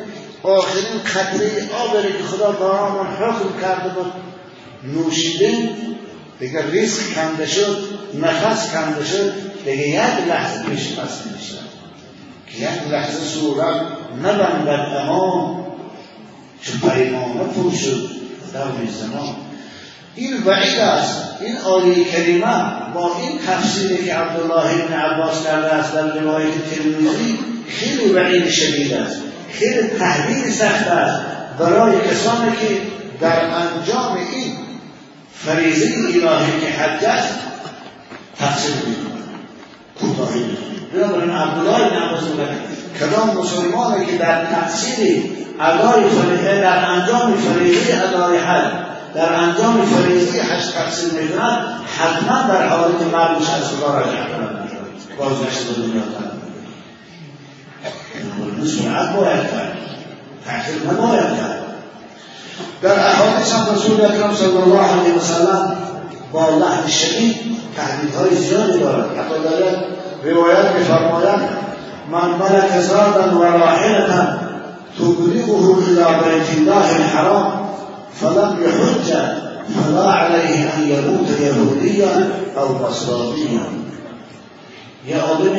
آخرین قطره آب که خدا برای ما حکم کرده بود نوشیدن دیگه ریسک کنده شد نفس کنده شد دیگه یک لحظه پیش پس میشه که یک لحظه صورت نبندد امان چه پیمانه پر شد در زمان. این وعید است. این آیه کریمه با این تفسیری که عبدالله بن عباس کرده است در روایت ترمیزی خیلی وعید شدید است. خیلی تهدید سخت است برای کسانی که در انجام این فریضه الهی که حج است تقصیر می‌کنند. کوتاهی بنابراین عبدالله بن عباس کدام مسلمانی که در تقصیر ادای فریضه در انجام فریضه ادای حج در انجام فریضه حج تقصیر می‌کنند حتما در حالت مرموش از خدا رجع کنند. بازگشت به دنیا کنند. باید کرد. تأخیر نباید کرد. در احادیث هم رسول اکرم صلی الله علیه وسلم با لحن شدید تهدیدهای زیادی دارد. حتی در روایت میفرمایند من ملک زادا و راحلة تبلغه الى بیت الله الحرام فلم يحج فلا عليه ان يموت يهوديا او نصرانيا. یه آدم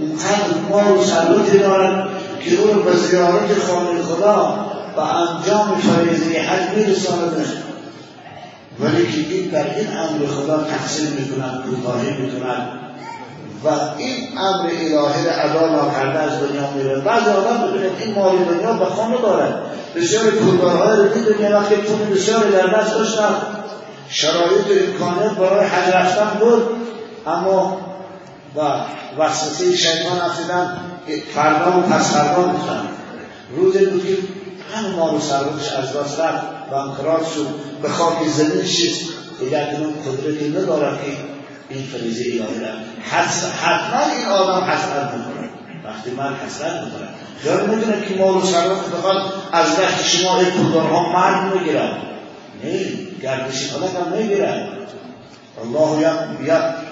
اونقدر مال و سلوتی دارد که او به زیارت خانه خدا و انجام فریضه حج میرساندش ولی که این در این امر خدا تقسیم می‌کنند کوتاهی می‌کنند و این امر الهی را ادا نکرده از دنیا میره بعضی آدم ببینید این مال دنیا به خانه دارد بسیار پولدارهای رو دنیا وقتی پول بسیاری در دست داشتن. شرایط و امکانات برای حج رفتن بود. اما و وسوسه شیطان افتیدن فردا و پس فردا بودن روز بود که همه ما رو از دست رفت و انقراض شد. به خاک زمین شد دیگر قدرتی ندارد که این فریزه الهی را حتما این آدم حسرت می‌کنه وقتی من حسرت می‌کنه خیال می‌کنه که مال و ثروت فقط از دست شما ها مرد می‌گیرن. نه گردش فلک هم می‌گیرن. الله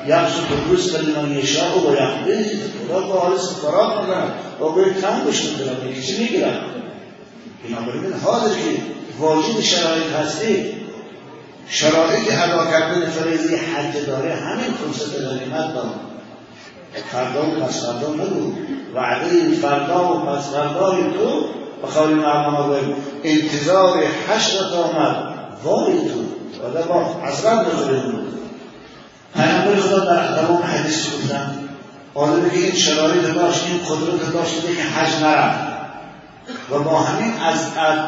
یبسط الرزق لمن یشاء و یقدر. خدا با حال سفرات می‌کنن و به کم بش می‌کنن چی می‌گیرن؟ بنابراین حاضر که واجد شرایط هستی شرایط ادا کردن فریضه حج داره همین فرصت غنیمت داره. فردا و پس فردا نبود. وعده فردا و پس فردای تو به قول معلومه انتظار حشرت آمد وای تو. و با حضرت نظر پیامبر خدا در تمام حدیث گفتن آدمی که این شرایط داشت این قدرت داشت که حج نرفت. و با همین از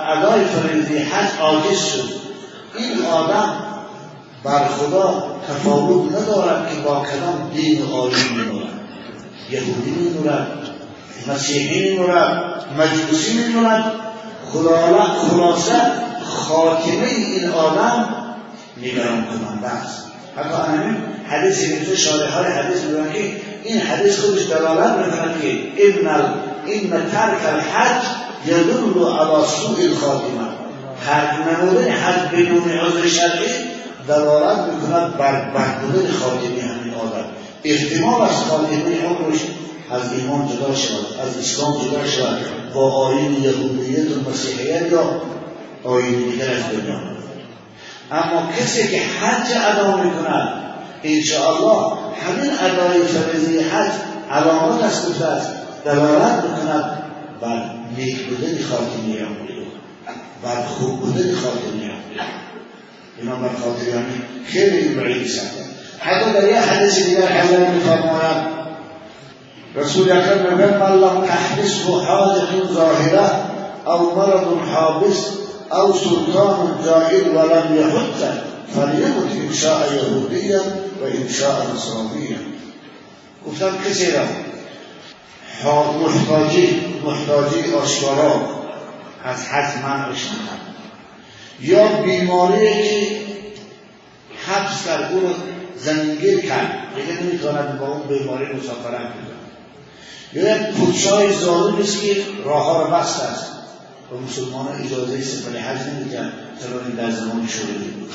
ادای فریضه حج عاجز شد. این آدم بر خدا تفاوت ندارد که با کدام دین عالی میمورد یهودی میمورد مسیحی میمورد مجوسی میمورد خلاصه خاتمه این آدم نگران کننده است. حتی همین حدیث که شارح های حدیث میگن که این حدیث خودش دلالت می‌کنه که این ترک الحج یدل علی سوء الخاتمه. ترک نمودن حج بدون عذر شرعی دلالت می‌کند بر بردودن خاتمه همین آدم. احتمال از خاتمه عمرش از ایمان جدا شود از اسلام جدا شود با آین یهودیت و مسیحیت یا آین دیگر از دنیا اما کسی که حج ادا می‌کند انشاءالله همین ادای فریضه حج علامت است است دلالت می‌کند بر نیک بودن خاتمه عمری بعد خلق خاطر يعني إمام الخاطر يعني خير يبعيد سعدا حتى لا يحدث إلى حلال فرمان رسول أكرم من لم تحبسه حادث ظاهرة أو مرض حابس أو سلطان جائر ولم يحته فليمت إن شاء يهوديا وإن شاء نصرانيا گفتم کسی را محتاجی محتاجی آشکارا از حج منعش یا بیماری که حبس کرد او زمینگیر کرد. دیگه نمی‌تواند با اون بیماری مسافرت کنه یا یک پوچای ظالم است که راه ها را بست است. و مسلمان اجازه سفر حج نمیدن چرا در زمان شده بود؟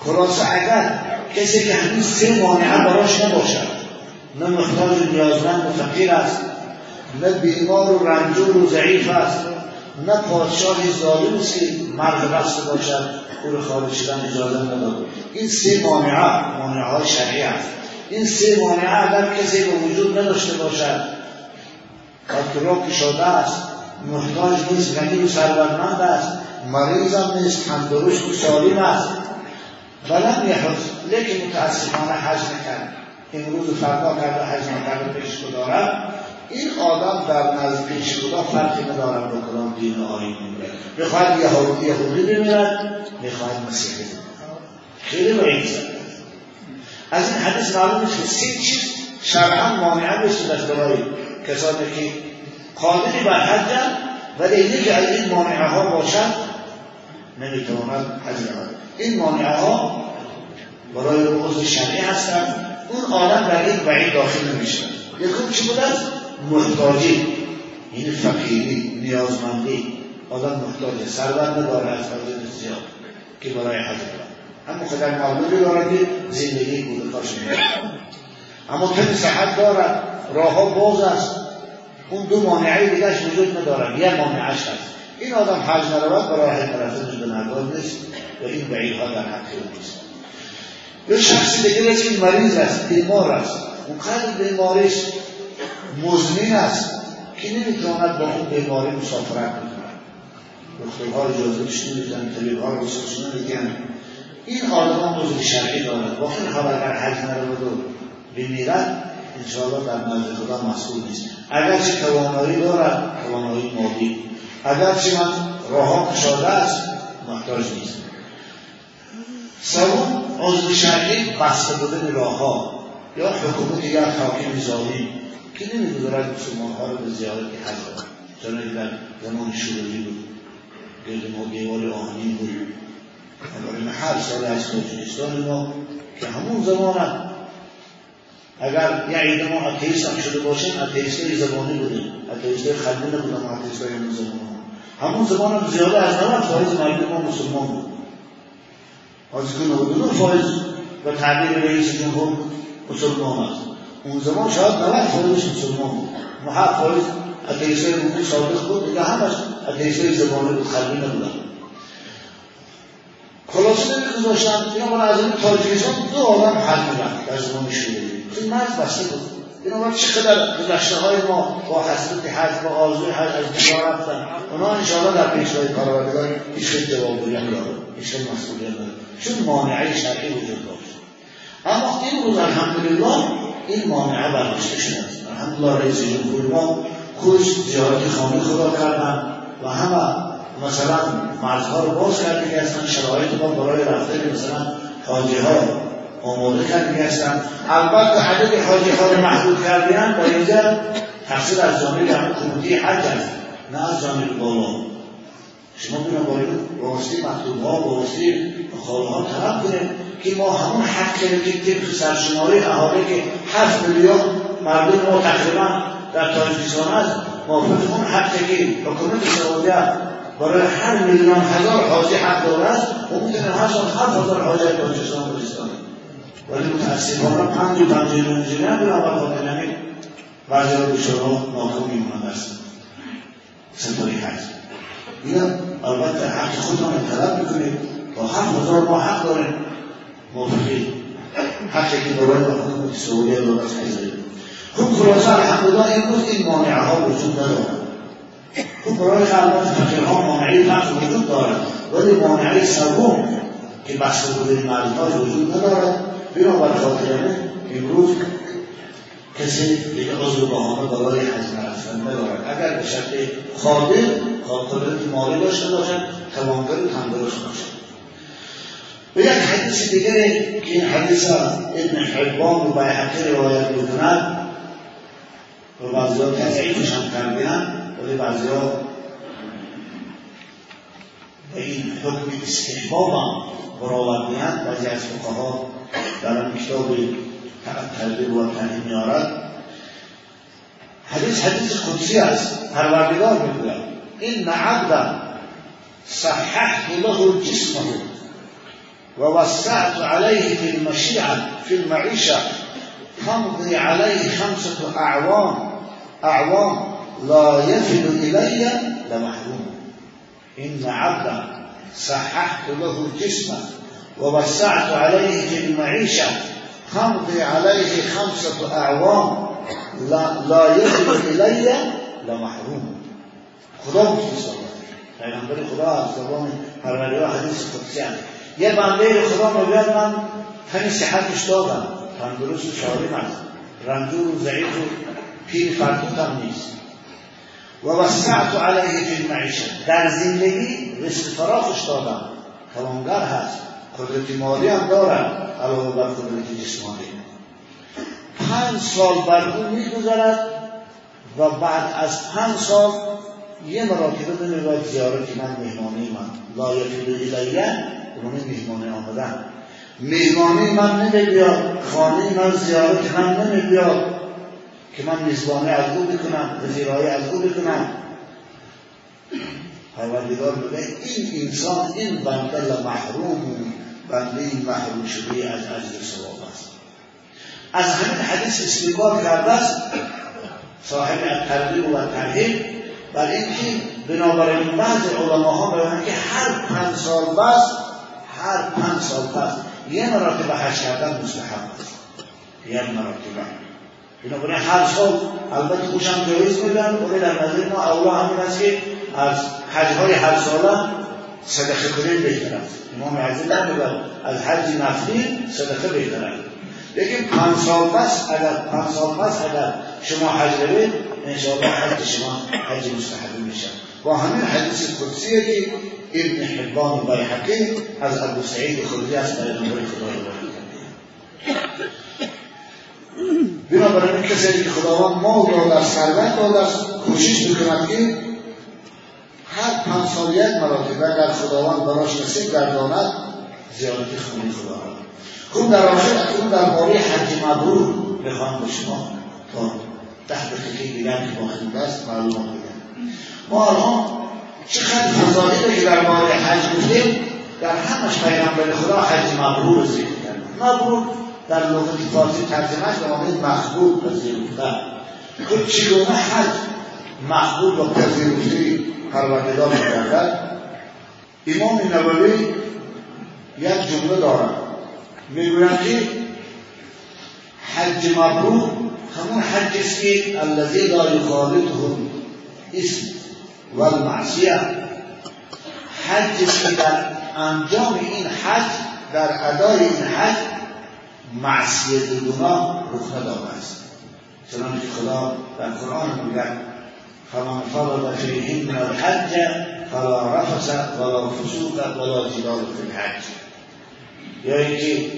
خلاصه اگر کسی که همین سه مانعه براش نباشد نه محتاج نیازمند و فقیر است نه بیمار و رنجور و ضعیف است نه پادشاهی ظالم است که مرد بسته باشد او رو خارج شدن اجازه نداد. این سه مانعه مانعه های شرعی است این سه مانعه اگر کسی به وجود نداشته باشد که را کشاده است محتاج نیست غنی و ثروتمند است مریض هم نیست تندرست و سالم است. ولم یحج لیکن متاسفانه حج نکرد. امروز فردا کرده حج نکرده پیش دارد این آدم در نزد خدا فرقی ندارد با کدام دین و آیین میمیرد می‌خواهد یهودی یهودی بمیرد می‌خواهد مسیحی خیلی بعید از این حدیث معلوم که سه چیز شرعا مانعه بشه در برای کسانی که قادری بر حج ولی اینه که از این مانعه ها باشد نمی‌تواند حج این مانعه ها برای عضو شرعی هستند. اون آدم در این بعید داخل نمیشه یکم چی بود است محتاجی. این فقیری نیازمندی. آدم محتاجه. ثروت نداره از زیاد که برای حج اما خدای معلومی دارد که زندگی بوده کاش اما تن صحت دارد راه ها باز است. اون دو مانعه دیگرش وجود ندارد یه مانعش هست. این آدم حج نرود برای رفتنش به نگاه نیست و این بعیدها در حق نیست. یه شخصی دیگه که مریض است بیمار است. اون قدر بیماریش مزمین است که نمی‌تواند با اون بیماری مسافرت بکنه دکترها اجازه بهش نمیدن طبیبها رسوش نمیدن این آدم موضوع شرعی دارد. با این حال اگر حج نرود و بمیرد انشاءالله در نزد خدا مسئول نیست. اگرچه توانایی دارد توانایی مادی. اگرچه من راه کشاده است محتاج نیست. سوم عضو شرعی بسته بودن راه ها یا حکومت یا حاکم ظالم که نمی‌گذارد مسلمان ها رو به زیارت حج چون در زمان شوروی بود. گرد ما دیوار آهنی بود. بنابراین هر سال از تاجیکستان ما که همون زمان اگر یه عید ما اتیست هم شده باشیم اتیست های زبانی بودیم. اتیست های قلبی نبودیم اتیست های همون زمان همون زمان هم زیاده از 90 فایز مردم ما مسلمان بود. از که 99 فایز و تعبیر رئیس جمهور مسلمان است. اون زمان شاید 90 فایز مسلمان بود. فایز اتیست های روحی صادق بود دیگه همش اتیست های زبانی بود خلی نبودن. خلاصه نمیگذاشتن اینا من از این تاجیکستان دو عالم حل می‌رفت در زمان شوروی این مرز بسته بود. بنابراین چقدر گذشته های ما با حسرت حج با آرزوی حج از دیگه رفتن. اونا انشاءالله در پیشوای پروردگار هیچ جوابگویی نداره هیچ مسئولیت نداره چون مانعه شرعی وجود داشت. اما این روز الحمدلله این مانعه برداشته شده است الحمدلله رئیس جمهور ما خودش زیارت خانه خدا کردن و همه مثلا مرزها رو باز کرده که اصلا شرایط ما برای رفتن مثلا حاجی ها آماده کرده هستن البته عدد حاجی ها رو محدود کردن با اینجا تقصیر از جانب حکومتی حج است نه از جانب بالا. شما بنا باید راستی مکتوب ها راستی ها طلب کنید که ما همون حق که طبق سرشماری احاله که هفت میلیون مردم ما تقریبا در تاجیکستان است موافق اون حقی که حکومت سعودیه برای هر میلیون هزار حاجی حق داره است اون می‌تونه هر سال هفت هزار حاجی تاجیکستان بفرستانه ولی متاسفانه پنج و پنج انجینی هم برای خاطر نمی بعضی را بیچاره ناکام میمونند از ستاری حج اینا البته حق خودمان طلب می‌کنید با هفت هزار ما حق داریم موافقی حقی که برای حکومت سعودیه رو از حیزه خب خلاصه الحمدلله امروز این مانعه ها وجود ندارد خب برای خلوت فقیرها مانعه فقر وجود دارد ولی مانعه سوم که بحث بوده معلومات وجود ندارد بنابر خاطرانه امروز کسی دیگه عضو بهانه برای حج نرفتن ندارد اگر به شکل خادم قابلیت مالی داشته باشد توانگر تندرست باشد. به یک حدیث دیگر که این حدیث ابن حبان و بیحقی روایت می‌کند و بعضی ها تضعیفش هم کردن ولی بعضی ها به این حکم استحباب هم برآوردهاند بعضی از فقها در آن کتاب تدبیر و تنهی میارد حدیث حدیث قدسی است پروردگار می‌گوید. این عبدا صححت له جسمه. ووسعت عليه في المشيعة في المعيشة. تمضي عليه خمسة أعوام. أعوام لا يفل إلي لمحروم. إن عبدا صححت له جسمه ووسعت عليه في المعيشة. تمضي عليه خمسة أعوام. لا, لا يفل إلي لمحروم. خدا مختصر پیغمبر خدا از زبان پروردگار قدسی هست یه بنده خدا می‌گوید من تنی صحتش دادم. تندرست و سالم است. رنجور و ضعیف و پیر فرتوت هم نیست. و وسعت علیه فی المعیشه در زندگی رزق فراخش دادم. توانگر هست. قدرت مالی هم دارد علاوه بر قدرت جسمانی. پنج سال بر او میگذرد و بعد از پنج سال یه مراتبه بمیرد زیارت من مهمانی من. لا یفیدو اونو مهمانی آمدن. مهمانی من نمیبیاد خانه من زیارت من نمیبیاد. که من میزبانی از او بکنم پذیرایی از او بکنم. پروردگار میگه این انسان این بنده محروم بنده محروم شده از اجر ثواب است. از همین حدیث استقبال کرده است صاحب الترغیب و ترهیب بر اینکه بنابراین بعض علماها بیانند که هر پنج سال بس هر پنج سال پس یه مراتبه حج کردن مستحب است. یک مراتبه بنابراین هر سال البته خوشم جایز میدن. ولی در نظر ما اولا همین است که از حجهای هر ساله صدقه کنید بهتر است. امام عزیز نمیگن از حج نفلی صدقه بهتر است. لیکن پنج سال پس اگر پنج سال پس اگر شما حج روید انشاءالله حج شما حج مستحب میشه. با همین حدیث قدسیه که ابن حبان و بیحقی از ابو سعید خودی از پیغمبر خدا بنابراین کسی که خداوند ما داده است سروت داده است کوشش می‌کند که هر پنج سال یک مراتب اگر خداوند براش نصیب گرداند زیارتی خونه خداوند خب در آخر در باره حج مبرور بخواهم به شما تا ده دقیقه دیگر که باقی است معلومات ما الان چقدر فضایلی که در باره حج گفتیم در همش پیغمبر خدا حج مبرور ذکر کرد مبرور در لغت فارسی ترجمهش به معنی مقبول پذیرفته خود چگونه حج مقبول و پذیرفته پروردگار میگردد. امام نووی یک جمله دارد. می‌گوید که حج مبرور همون حج است که الذی لا یخالطه اسم. و المعصیه حج که در انجام این حج در ادای این حج معصیت و گناه رخ نداده است. چنانکه خدا در قرآن میگه فمن فرض فیهن الحج فلا رفس ولا فسوق ولا جدال فی الحج. یا اینکه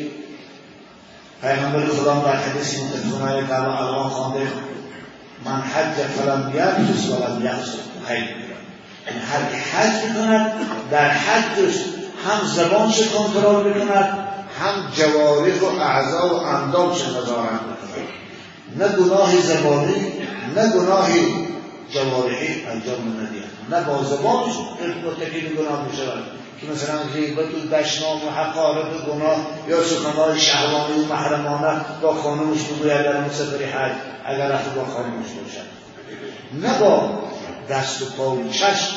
پیغمبر خدا در حدیث متفقه که الان خوانده من حج فلم یرفس ولم یفسق خیلی یعنی هر که حج می‌کند در حجش هم زبانش کنترل می‌کند هم جوارح و اعضا و اندامش نظارت می‌کند. نه گناه زبانی نه گناه جوارحی انجام ندید نه با زبانش مرتکب گناه می‌شود. که مثلا غیبت و دشنام و حقارت و گناه یا سخنهای شهوانی و محرمانه با خانمش بگوید در مسافر حج اگر رفت با خانمش باشد. نه با دست و پا و چشم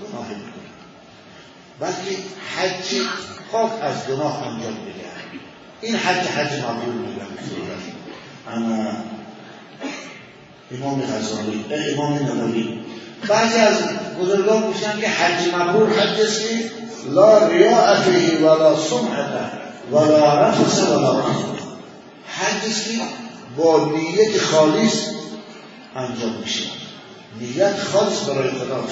گناه می‌کنه. بلکه حج پاک از گناه انجام بده این حج حج مقبول میگن اما امام غزالی امام نووی بعضی از بزرگان گفتن که حج مبرور حج است. لا ریاء فیه ولا سمعت ولا رفس ولا حج است که با نیت خالص انجام میشه. نیت خالص برای خدا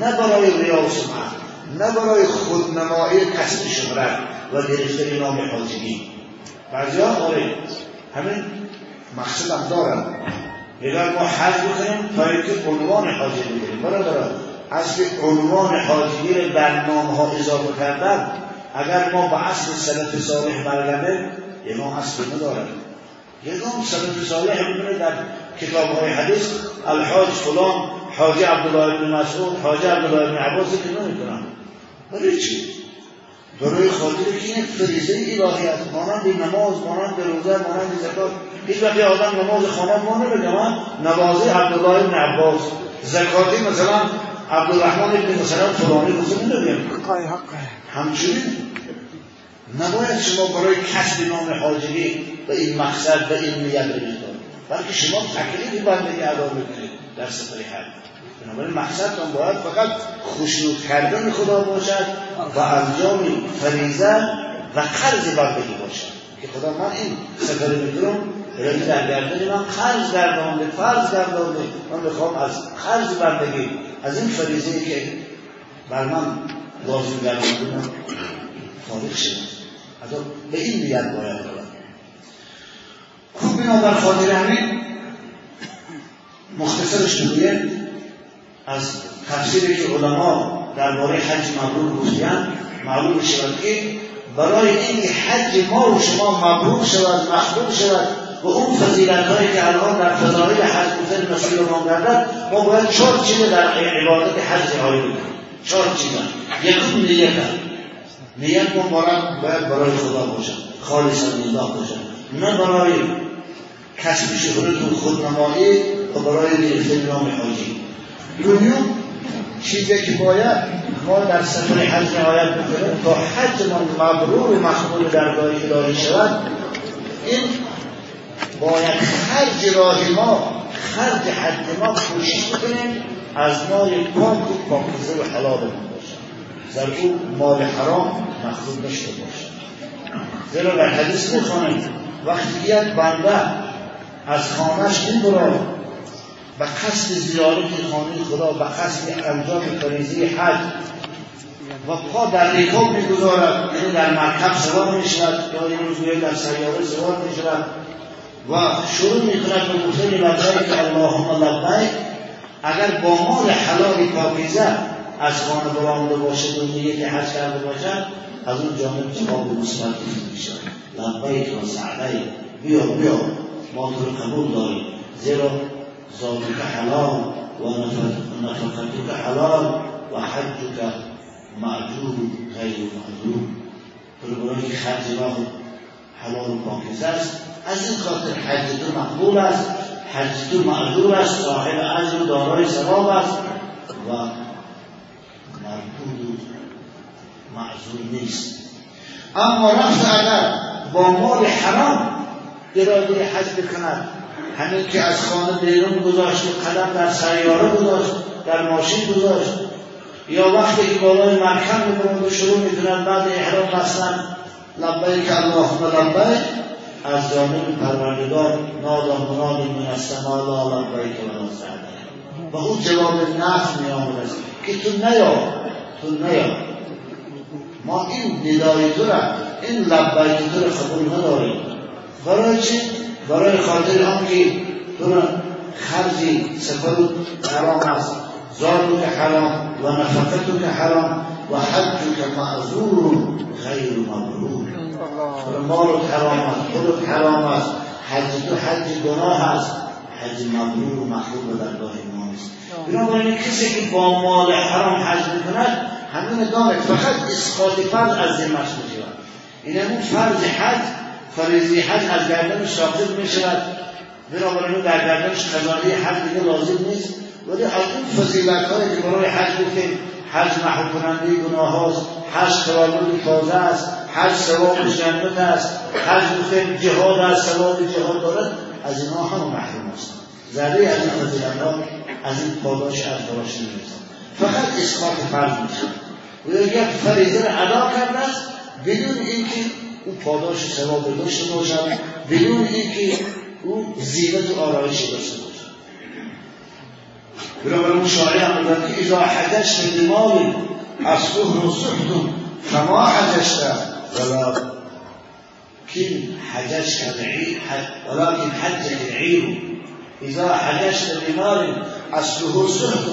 نه برای ریا و سمعت نه برای خودنمایی کسب شهرت و گرفتن نام حاجگی بعضی ها آره همین مقصد هم دارن. اگر ما حج بکنیم تا اینکه عنوان حاجی بگیریم برادر از که عنوان حاجی رو در نام ها اضافه کردن. اگر ما به اصل سلف صالح برگردیم امام اصل ندارد یکم سلف صالح می‌بینه در کتاب های حدیث الحاج فلان حاجی عبدالله بن مسعود حاجی عبدالله بن عباس که نمی‌کنن برای چی؟ برای خاطر که این فریضه الهی است. مانند نماز مانند روزه مانند زکات. هیچ وقتی آدم نماز خانه ما نمیگه من نوازی عبدالله بن عباس. زکاتی مثلا عبدالرحمن بن مثلا فلانی روزه نمیگیم همچنین نباید شما برای کسب نام حاجری به این مقصد به این نیت بگیرید بلکه شما تکلیفی بندگی ادا می‌کنید در سفر حج بنابراین مقصدتان باید فقط خوشنود کردن خدا باشد و انجام فریضه و قرض بندگی باشد. که خدا من این سفر می‌کنم برای در گردن من قرض گردانده فرض گردانده. من بخوام از قرض بندگی از این فریضه که بر من لازم گردانده من فارغ شد به این نیت باید. بنابر خاطر همین مختصرش می‌گوید از تفسیری که علما درباره حج مبرور گفتن معلوم شود که برای اینکه حج ما و شما مبرور شود مقبول شود و اون فضیلت هایی که الان در فضایل حج گفتن مسئول ما گردد ما باید چهار چیز در عبادت حج رعایت کنیم چهار چیز یکم نیت نیت مبارک باید برای خدا باشد. خالص الله باشد. نه برای کسب و خودنمایی و برای گرفتن نام حاجی دوم چیزی که باید ما در سفر حج رعایت بکنیم تا حج ما مبرور و مقبول درگاه الهی شود این باید خرج راه ما خرج حج ما کوشش بکنیم از مال پاک و پاکیزه و حلال ما باشد در او مال حرام مخلوط نشده باشد زیرا در حدیث می‌خوانیم وقتی یک بنده از خانهش می‌برد و قصد زیارت خانه خدا و قصد انجام فریضه حج. و پا در ریکاب می‌گذارد. یعنی در مرکب سوار می‌شود. یا این روز در سیاره سوار می‌شود. و شروع می‌کند به گفتن لبیک اللهم لبیک. اگر با مال حلالی پاکیزه از خانه برانده باشه دنیایی که حج کرده باشد از اون جانب جواب مثبت میشه لبیک و سعدی بیا بیا. ما تو قبول داریم زیرا ذاتک حلال و نفقتک حلال و حجک معجور غیر معجور تو برای که خرج راه حلال و پاکیزه است. از این خاطر حج تو مقبول است. حج تو معذور است. صاحب اجر و دارای ثواب است. و مردود معذور نیست. اما رفت اگر با مال حرام اراده حج بکند همین که از خانه بیرون گذاشت و قدم در سیاره گذاشت در ماشین گذاشت. یا وقتی که بالای مرکم می‌کنند و شروع می‌کنند بعد احرام بستن. لبیک اللهم لبیک. از جانب پروردگار نادا مناد من السما لا لبیک ولا و اون جواب نفس می آمد که تو نیا تو نیا. ما این ندای تو را این لبیک تو را قبول نداریم. برای چی؟ برای خاطر هم که تو خرجی سفر حرام است. زارو که حرام و نفقتو که حرام و حجو که معذور غیر مبرور مال حرام است خودت حرام است. حج تو حج گناه است. حج مبرور و محبوب درگاه ما نیست. بنابراین کسی که با مال حرام حج می‌کند همین دارد فقط اسقاط فرض از ذمش می‌شود این همون فرض حج فریضی حج از گردن ساقط می‌شود. بنابراین در گردنش خزانه حج دیگه لازم نیست. ولی از اون فضیلت هایی که برای حج گفتیم حج محو کننده گناه هاست حج تولد تازه است حج ثواب جنت است حج گفتیم جهاد است ثواب جهاد دارد از اینها هم محروم است. ذره از این فضیلت ها از این پاداش از داشت نمی‌رسد فقط اسقاط فرض میشه و یک فریضه را ادا کرده است بدون اینکه او پاداش ثواب داشته باشد بدون اینکه او زینت و آرایشی داشته باشد. بنابراین اون شاعر هم میگن که اذا حججت بمال اصله صحت فما حججت؟ ولكن حججت العير ولكن حجك العير اذا حججت بمال اصله صحت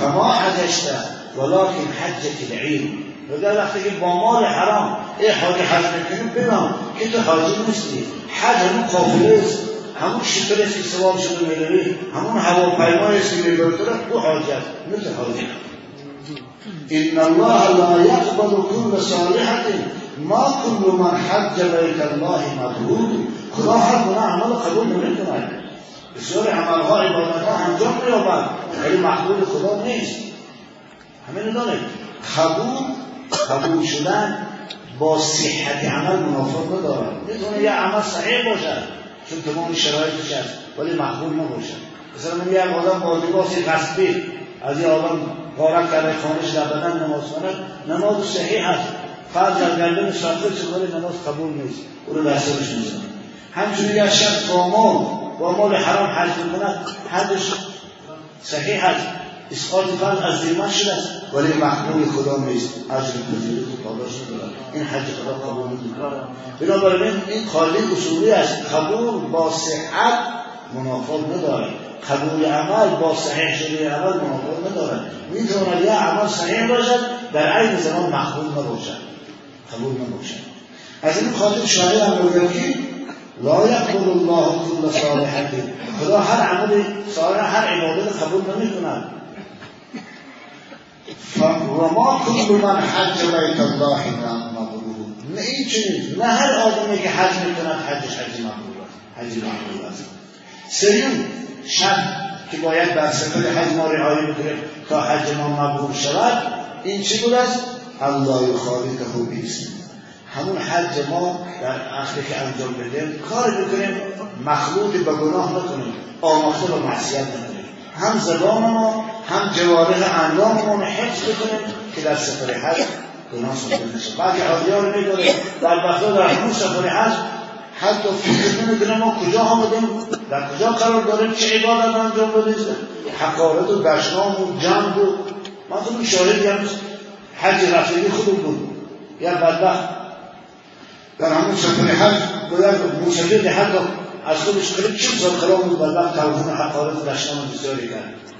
فما حججت؟ ولكن حجك العير وقال وقتی که با مال حرام ای حاجی حج می‌کنیم بدان که تو حاجی نیستی حج همون قافله است. همون شکل است که سواب شده میداری همون هواپیمای است که می‌بره تو حاجت مثل حاجت ان الله لا يقبل كل صالحه ما كل من حج بیت الله مبرور خدا هر گناه عمل قبول نمی‌کند. بسیار عملها عبادتها انجام مییابد ولی مقبول خدا نیست. همین داره قبول قبول شدن با صحت عمل منافق ندارد می‌تونه یه عمل صحیح باشد چون تمام شرایطش هست ولی مقبول نباشد مثلا من یک آدم با لباس غصبی از یه آدم غارت کرده خانش در بدن نماز کند نماز صحیح هست. فرض در گردن چه ولی نماز قبول نیست. او رو دستورش میزن همچنین یک شخص با مال با مال حرام حج می‌کند حجش صحیح هست. اسقاط فرض از ذمه شده. است ولی محمول خدا نیست. اجر پذیرش و پاداش این حج خدا قبول نمی‌کنه بنابراین این قاعده اصولی است. قبول با صحت منافات ندارد قبول عمل با صحیح شده عمل منافات ندارد می‌تواند یه عمل صحیح باشد در عین زمان مقبول نباشد. قبول نباشد. از این خاطر شاعر هم که لا یقبل الله كل صالحه. خدا هر عمل صالح هر عبادت قبول نمی‌کند. وما كل من حج بیت الله مبرور نه این چیز نه هر آدمی که حج می‌کند حجش حج مبرور است. حج مبرور است. سریون شب که باید بر سفر حج ما رعایه بکنیم تا حج ما مبرور شود این چی بود است الله یخالقه بیست همون حج ما در وقتی که انجام بدیم کار بکنیم مخلوط به گناه نکنیم آماخته به معصیت نکنیم. هم زبان ما هم جوارح انداممون حفظ بکنیم که در سفر حج گناه صادر نشه بعضی حاجی ها رو میداره در بخدا در همون سفر حج حتی فکر نمی‌کنه ما کجا آمدیم در کجا قرار داریم چه عبادت انجام بدیم. حقارت و دشنام و جنگ و ما تو شاهدی هم حج رفتگی خودم بود یا بدبخت در همون سفر حج باید مسافر حج از خودش خیلی چیز زاد کلام بود و وقت توازن حقارت دشتان بسیاری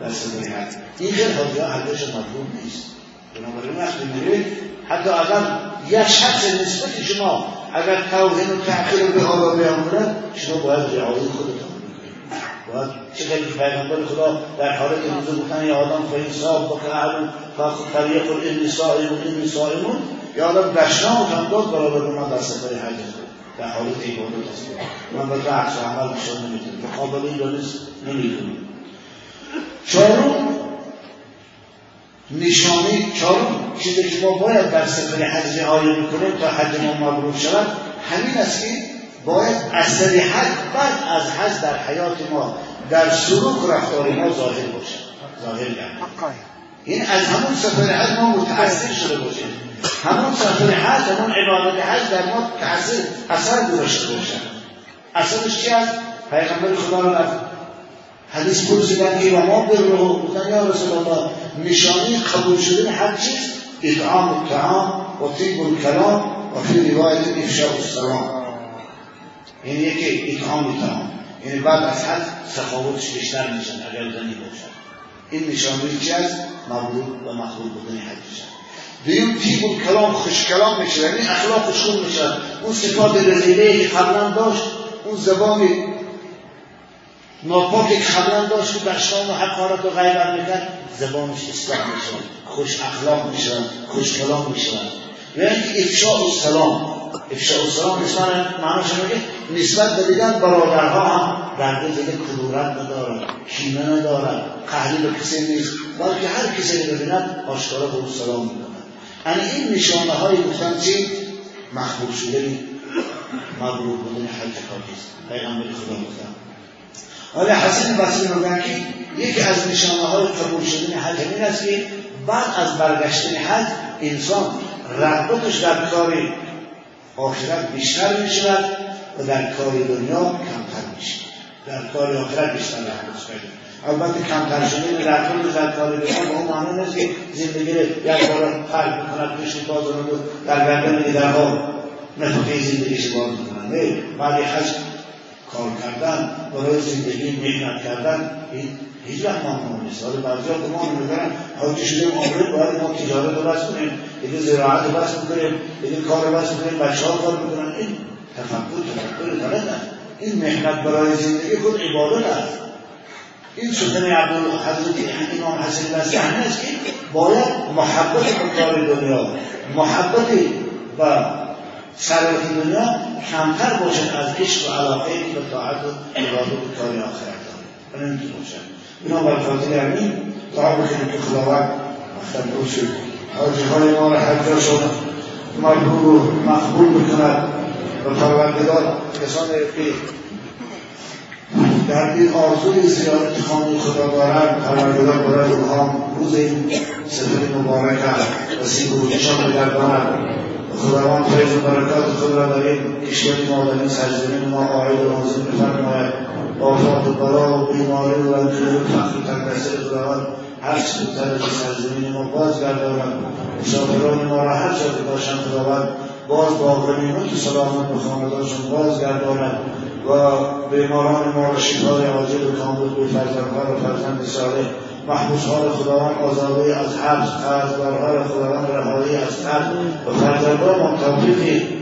در صدای حد این خیلی حاضی ها حدش مطلوب نیست. بنابراین وقتی میرید حتی اگر یک شخص نسبت شما اگر توهین و تحقیر به حالا بیاموند شما باید رعایت خودتان باید که پیغمبر خدا در حالت روزه گفتن یا آدم فین صاحب با که اهل طریق الانی صائمون اینی صائمون یا آدم دشنامتان داد برابر من در سفر حج در حالت عبادت است من به رأس و عمل بشان نمی‌تونم مقابل این دانست نمی‌تونم چهارم نشانه چهارم چیزی که ما باید در سفر حج رعایت می‌کنیم تا حج ما مبرور شود همین است که باید اثر حج بعد از حج در حیات ما در سلوک رفتار ما ظاهر باشد ظاهر گردد این از همون سفر حج ما متأثر شده باشیم همون سفر حج همون عبادت حج در ما تأثیر اثر گذاشته باشد اثرش چی است پیغمبر خدا رو حدیث پرسیدن که و ما بر رو گفتن یا رسول الله نشانی قبول شدن حج چیست؟ اطعام الطعام و طیب الکلام و فی روایت افشاء السلام این یکی اطعام الطعام یعنی بعد از حج سخاوتش بیشتر میشن اگر زنی باشد این نشانه چی مقبول و مقبول بودن شد دویم تیب الکلام خوش کلام میشه یعنی اخلاق خوب میشه اون صفات رزیله که قبلا داشت اون زبان ناپاک که قبلا داشت که دشتان و حقارت و غیبت می‌کرد زبانش اصلاح میشن خوش اخلاق میشن خوش کلام میشن یعنی افشاء السلام افشاء السلام نسبت معناش میگه نسبت به دیگر برادرها هم در دیگه کدورت ندارن کینه ندارن قهری به کسی نیست. بلکه هر کسی رو ببیند آشکارا به اون سلام می‌کنن یعنی این نشانه های گفتن چی؟ مخبول شدن مغلوب بودن حج پاکیست پیغمبر خدا گفتن حالا حسین بصری میگن که یکی از نشانه های قبول شدن حج این است که بعد از برگشتن حج انسان رغبتش در کار آخرت بیشتر می شود و در کار دنیا کمتر می شود در کار آخرت بیشتر رغبتش پیدا البته کمتر شدن رغبت در کار دنیا به اون معنی نیست که زندگی رو یک بار خلق بکند پیش باز در گردن دیگرها نفقه زندگیش باز می‌کنن نه بعد حج کار کردن برای زندگی مهنت کردن این هیچ وقت ممنوع نیست. حالا بعضیا گمان می‌کنن حاجی شدیم عمره باید ما تجارت رو بس کنیم دیگه زراعت رو بس کنیم دیگه کار رو بس کنیم بچه ها کار می‌کنن این تفکر تفکر غلط است. این مهنت برای زندگی خود عبادت است. این سخن عبدال حضرت امام حسن بسری است که باید محبت کار دنیا محبت و ثروت دنیا کمتر باشد از عشق و علاقه به طاعت و عبادت کار آخرت. داره نمی‌تونه باشد اینا خاطر همین دعا بکنیم که خداوند مختم رسول حاجی های ما را حجاشون مقبول و مقبول بکند و پروردگار کسان که در این آرزوی زیارت خانه خدا دارند پروردگار برای اونها روز این سفر مبارک و بودشان بگرداند خداوند فیض و برکات خود را در این کشور ما در این سرزمین ما آید و نازل بفرماید آفات و بلا و بیماری و رنجه و فقر و تنگسه خداوند هر چه بهتر از سرزمین ما باز گرداند مسافران ما را هر جا که باشند خداوند باز با غنیمت و سلامت به خانه‌دارشان باز گرداند و بیماران ما را شفای عاجل و کامل به فرزندها و فرزند صالح. محبوسهای خداوند آزادی از حبس قرضدارهای خداوند رهایی از قرض و فرزندان توفیق فایده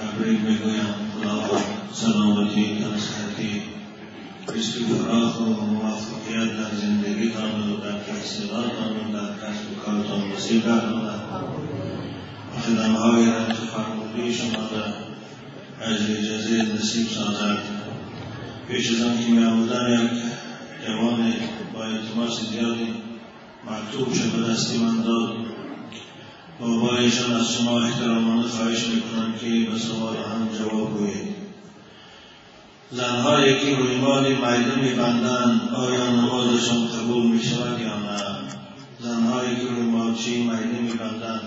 تبریک بگویم خدا سلامتی تنصحتی استفراغ و موفقیت در زندگیتان و در تحصیلاتان و در کسب و کارتان نصیب گرداند و خدمهای را که فرموده شما را اجر جزیل نصیب سازد پیش از آن که میآمدن یک جوان با التماس زیادی مکتوب شد به دستی من داد بابایشان از شما احترامانه خواهش می‌کنند که به سوال هم جواب گویید. زنهایی که روی مال میدن میبندند. آیا نماز نمازشان قبول می شود یا نه؟ زنهایی که روی مالچی میده می بندن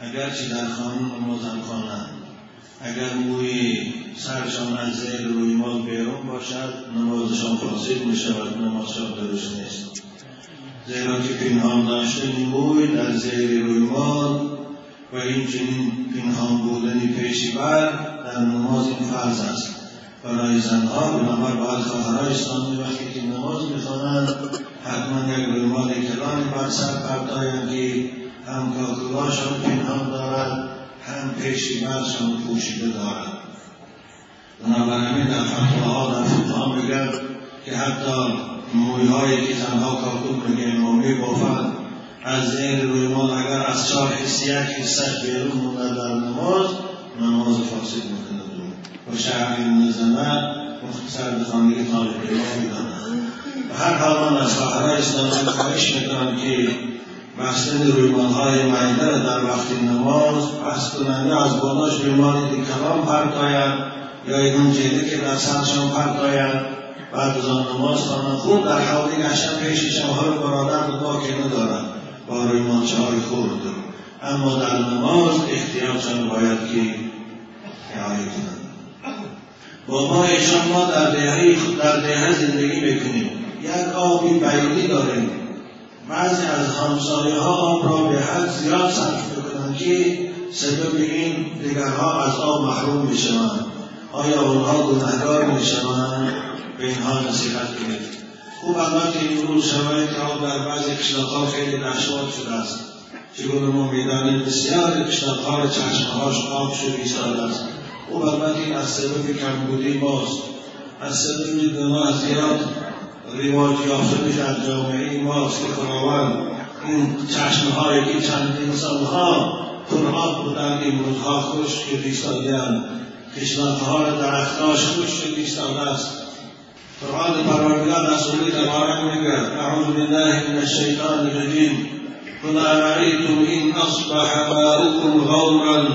اگرچه در خانه نمازم خوانند. اگر موی سرشان از زیر روی مال بیرون باشد نمازشان فاسد می شود نمازشان درست نیست. زیرا که پنهان داشتن موی در زیر روی مال و این چنین پنهان بودن پیشی بر در نماز این فرض است. برای زنها بنابر بعض خواهرهای اسلامی وقتی که نماز می‌خوانند حتما یک رویمال کلانی بر سر پردایند که هم کاکولاشان پنهان دارد هم پیشی برشان پوشیده دارد بنابراین در فتواها در فقها میگن که حتی مویهایی که زنها کاکول میگن و میبافند از زیر روی مال اگر از چهار حسی یک حصه بیرون مونده در نماز نماز فاسد می‌کنه و شهر نظمه مختصر به خانگی طالب علم می‌دانند و هر حال من از خواهرهای اسلامی خواهش می‌کنم که بستن روی مالهای معده در وقت نماز بست کننده از بالاش مال کلام پرتاید یا این جیده که در سرشان پرتاید بعد از آن نماز خوانند خوب در حوالی گشتن پیش شماهای برادر به باکی ندارد با روی مالچه های خورد اما در نماز احتیاطشان باید که رعایت کنند با ما ایشان ما در دهه در دهه زندگی می‌کنیم یک آبی بیلی داریم. بعضی از همسایه ها آب را به حد زیاد صرف می‌کنند که سبب این دیگرها از آب محروم می‌شوند. آیا اونها گناهکار می‌شوند؟ به اینها نصیحت کنید. خوب البته این روز که آب در بعضی قشلاقها خیلی نشوار شده است. چگونه ما می‌دانیم بسیار قشلاقها چشمهاش آب شده ایستاده است. او البته از سبب کمبودی ماست از سبب گناه زیاد رواج یافته در جامعه ماست که خداوند این چشمهایی که چندین سالها پرآب بودند این روزها خشک ایستادهاند. کشورها را درختاش خشک ایستاده است. پروردگار رسولی تبارک میگه أعوذ بالله من الشیطان الرجیم قل أرأيتم إن أصبح ماؤكم غورا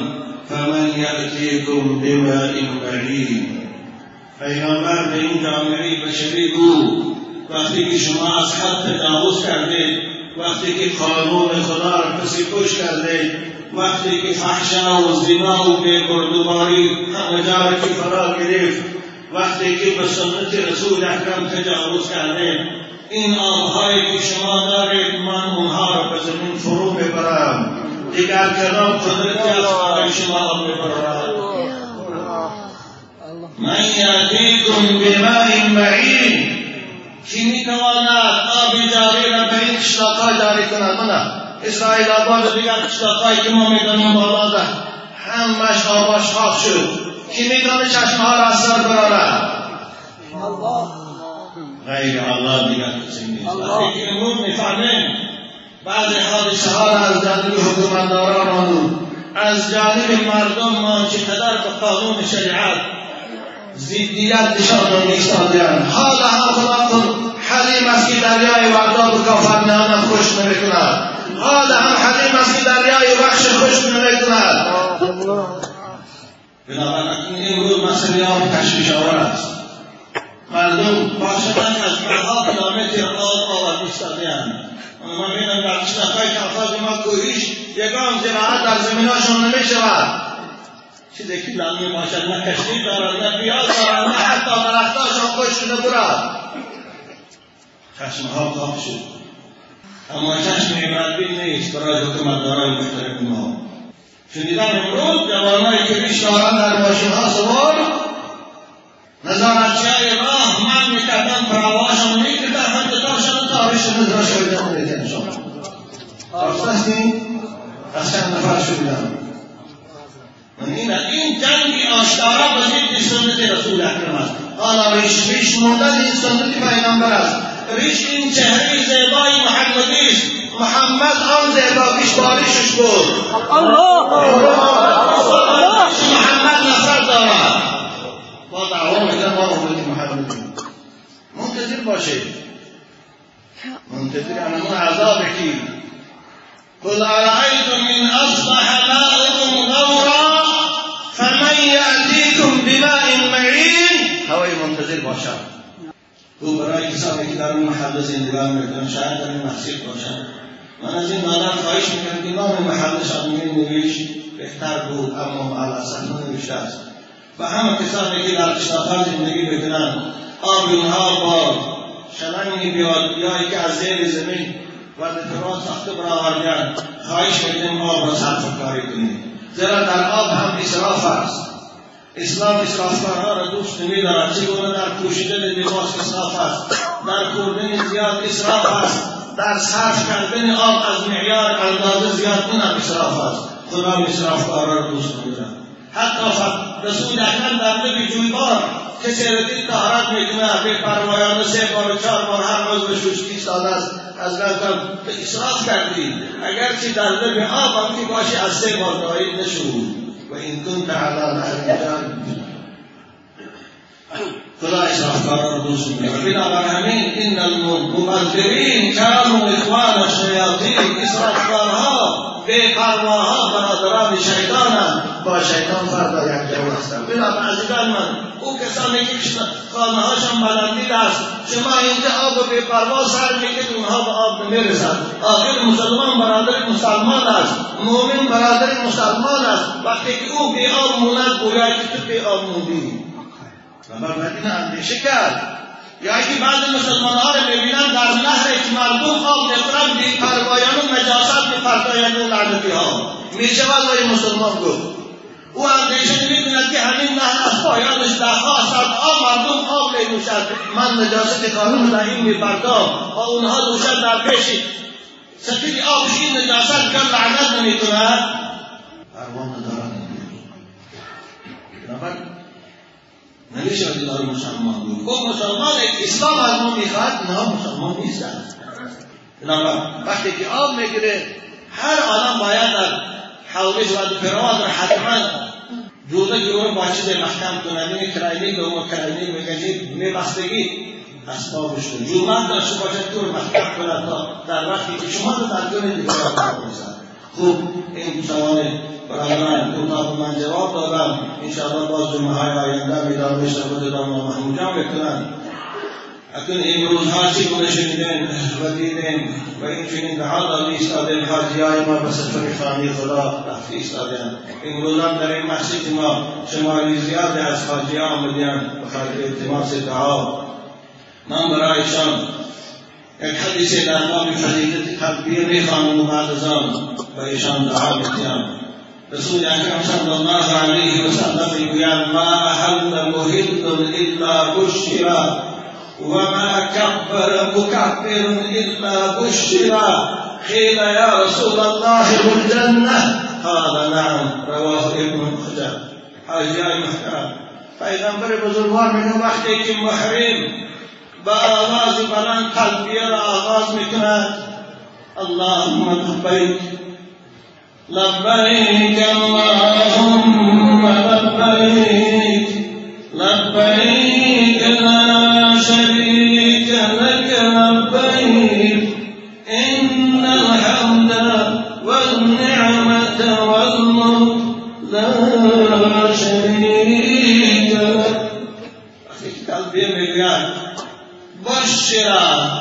فمن یأتیکم بماء معین پیغمبر به این جامعه بشری بود وقتی که شما از حد تجاوز کردید وقتی که قانون خدا را پسی کش کردید وقتی که فحشا و زنا و بیگردوباری همه جا که فرا گرفت. وقتی که به سنت رسول اکرم تجاوز کردید این آبهایی که شما دارید من اونها را به زمین فرو ببرم دیگر کلام قدرتی از برای شما ببرد من یادیکم بماء معین. کی می‌تواند آب جاری را به این قشلاقها جاری کند؟ من اسرائیل آباد دیگر قشلاقهایی که ما می‌دانیم بالا همش آباش خاک شد. کی می‌تونه چشمها را از سر برارد. غیر الله دیگر کسی نیست. وقتی که امروز می‌فهمیم بعض حادثه ها را از جانب حکومتداران از جانب مردم ما چقدر به قانون شریعت ضدیت نشان ایستادهاند حالا هم خدا حلیم است که دریای ورداب و کافرنان خوش نمی‌کند حالا هم حلیم است که دریای بخش خوش نمی‌کند بنابراین امروز مسئله آب تشویش آور است. مردم باشدن از بعدها کیلومتر آب آورد ایستادهاند ما می‌بینم در قشنقهای کفاز ما کوهیش یگان زراعت در زمیناشون نمی شود چیزی که لانه باشد نه کشتی دارد نه پیاز دارد نه حتی درختاشون خوش شده برد چشمها خواب شد. اما چشم عبرتبین نیست. برای حکومتدارای محترم ما. شنیدم امروز جوانایی که پیش دارن در ماشینها سوار نظارتچی های راه من می‌کردن پرواشون می‌کردن حتی داشتن تاریش نظر شدن می‌کردن شما آرستاستی از چند نفر شدن من این این جنگ آشکارا به ضد سنت رسول اکرم است حالا ریش ریش موندن این سنت پیغمبر است ریش این چهره زیبای محمدی است محمد آن زیبا پیشواریشش بود. الله! محمد نفرت دارد. با دعوا میگن ما امت محمد منتظر باشید. منتظر امام عذاب کی قل أرأيتم إن أصبح ماؤكم غورا فمن يأتيكم بماء معين هوای منتظر باشد او برای کسانی که در اون محله زندگان می‌کنن شاید در این باشن من از این مادر خواهش می‌کنم که نام محلشان می نویش بهتر بود اما علاسف نوشته است. و همه کسانی که در کشافر زندگی آب اونها با شلنگی بیاد یا که از زیر زمین و دفرات ساخته برآوردن خواهش می‌کنیم آب را صرف کاری کنیم. زیرا در آب هم اصراف است. اسلام اسرافکارها را دوست نمیدارد چگونه در پوشیدن لباس اسراف است؟ در خوردن زیاد اسراف است. در صرف کردن آب از معیار اندازه زیاد کنم اسراف است خدا اسرافکارها را دوست نمیدارد حتی رسول اکرم در لب جویبار را دید طهارت می‌کنه به پروایان سه بار و چهار بار هر روز به شوشکی ساده است. از به اصراف کردی. اگرچه در لب آب هم که باشی از سه بار دارید نشود وإن كنت على نهر جانب خدا اسرافکاران رو دوست می‌کنه. بنابراین این المبذرین کانوا اخوان الشیاطین اسرافکارها بےپرواها برادران شیطانند با شیطان فردا یکجا هستند بنابراین من او کسانی که خانه هاشان بلندید است شما اینجا آب بےپروا سر میگید اونها به آب نمی‌رسند آخر مسلمان برادر مسلمان است. مؤمن برادر مسلمان است. وقتی که او بی آب موند گوید که تو آب موندی. و بر مدینه اندیشه کرد. یا که بعض مسلمان ها رو ببینن در نهر که مردم آب نفرم بی پروایان و نجاست به پردایان لعنتی ها می شود و مسلمان گفت. او اندیشه می‌کند که همین نهر از پایانش ده ها مردم آب می نوشد من نجاست قانون در این میپردام و اونها نوشد در پیش. سفید آبش این نجاست کن لعنت نمی کند پروان ندارد نمیشه دیدار مسلمان بود گفت مسلمان اسلام از ما می‌خواد نه مسلمان نیستن. وقتی که آب می‌گیره هر آدم باید در حوالش و پیروان را حتما جوده جوره با چیز محکم کنه این کرایلی دوم کرایلی میگه میبستگی اسبابش کن جومت در شما باشه طور محکم کنه تا در وقتی که شما رو در جون دیگه خوب این سوال برادران کوتاه من جواب دادم انشاءالله باز جمعه های آینده میدان بشنه خود دام و محمود جان بکنن اکنون این روزها چی بوده شنیدن و دیدن و این چنین به حال ایستادن حاجی های ما به سفر خانی خدا ایستادن این روزان در این مسجد ما شماری زیاد از حاجی ها آمدین بخاطر التماس دعا. من برایشان حدیث باب فضیلت تکبیر میخوانم بعد از آن و ایشان دعا میکنم رسول اکرم صلی الله علیه و سلم میگوید ما احل محل إلا بشر وما كبر مكبر إلا بشر قيل يا رسول الله الجنة. قال نعم رواه ابن خزر حاجیان محترم. پیغمبر بزرگوار میگه وقتی که محرم. با آواز بلند تلبیه را آغاز میکند. اللهم لبیک. لبيك اللهم لبيك لبيك لا شريك لك لبيك إن الحمد والنعمة والملك مبشرا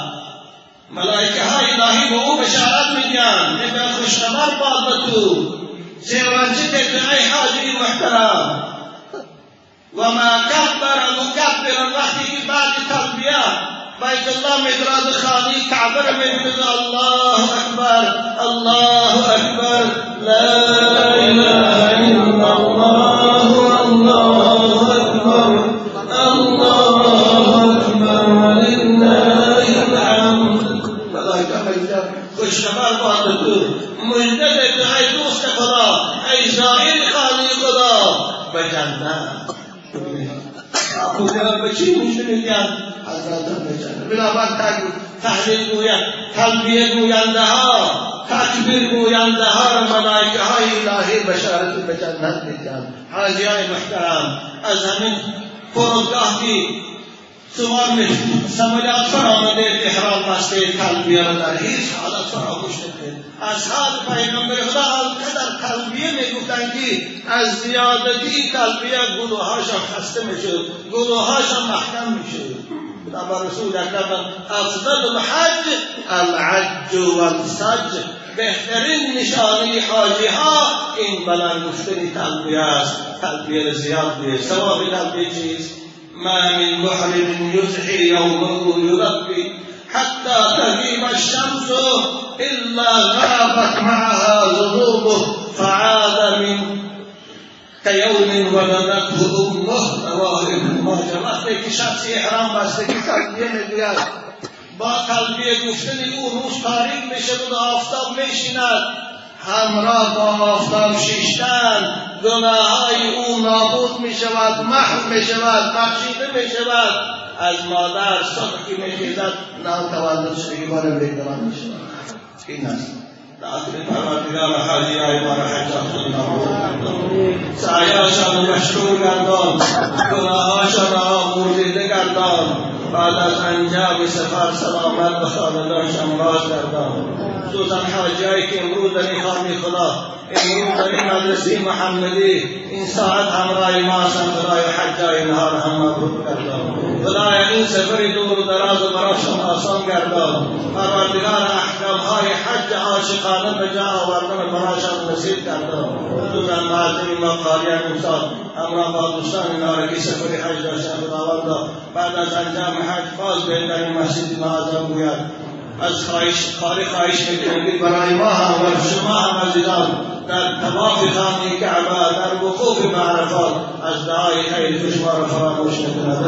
ملائکہ الہی بہو بشارت میدان میں بے خوشخبر بابتو سیوانجت دعی حاضری محترم۔ وما كبر مكبر الله کی بعد تلبیہ بیت اللہ میں دراد خانی کعبر میں بدا اللہ اکبر اللہ اکبر۔ لا الہ الا اللہ۔ حضرت به جنت بنابر تحلیل گوید تلبیه گوینده ها تکبیر گوینده ها را ملائکه های الهی بشارت به جنت میگن حاجی های محترم از همین فرودگاه که سوار میشید. سمالیات فرامده احرام بسته تلبیه را در هیچ حالت فراموش نکنید اصحاب پیغمبر خدا قدر تلبیه می‌گفتن که از زیادتی تلبیه گلوهاشان خسته می‌شد گلوهاشان محکم می‌شد. أما رسول اکرم أفضل الحج العج والسج. بهترین نشانی حاجی ها این بلند گفتن تلبیه است تلبیه زیاد چیست ما من محرم یزحی یومه یربی حتى تغيب الشمس إلا غابت معها ذنوبه فعاد من كيوم ولدته ابن ماجه وقتی که شخصی احرام بسته که تلبیه می‌گوید با تلبیه گفتن او روز تاریک میشه و آفتاب میشیند همراه با آفتاب شیشتن. گناه های او نابود می شود محو می شود بخشیده می شود از مادر صبح که می خیزد نام تولد شدگی بار بیدوان می شود این است. سعیاشان مشروع گردان گناهاشان را آموزیده گردان. بعد از سفر سلامت به خاندانشان باز گردان خصوصا حاجی که امروز در این خانه خدا امروز در این مدرسه محمدی این ساعت همراه ما هستند خدای حج اینها را هم مبروک گردان خدای این سفر دور و دراز و براشان آسان گردان پروردگار احکام های حج عاشقانه به جا آوردن براشان نصیب گردان خصوصا معذر ما قاریان امسال همراه با دوستان اینا که سفر حج داشتن خداوند بعد از انجام حج باز به در این مسجد معظم گوید. از خواهش خالی خواهش می‌کنیم برای ما هم و شما هم عزیزان در تمام خانه کعبه در وقوف به عرفات از دعای خیر شما را فراموش نکند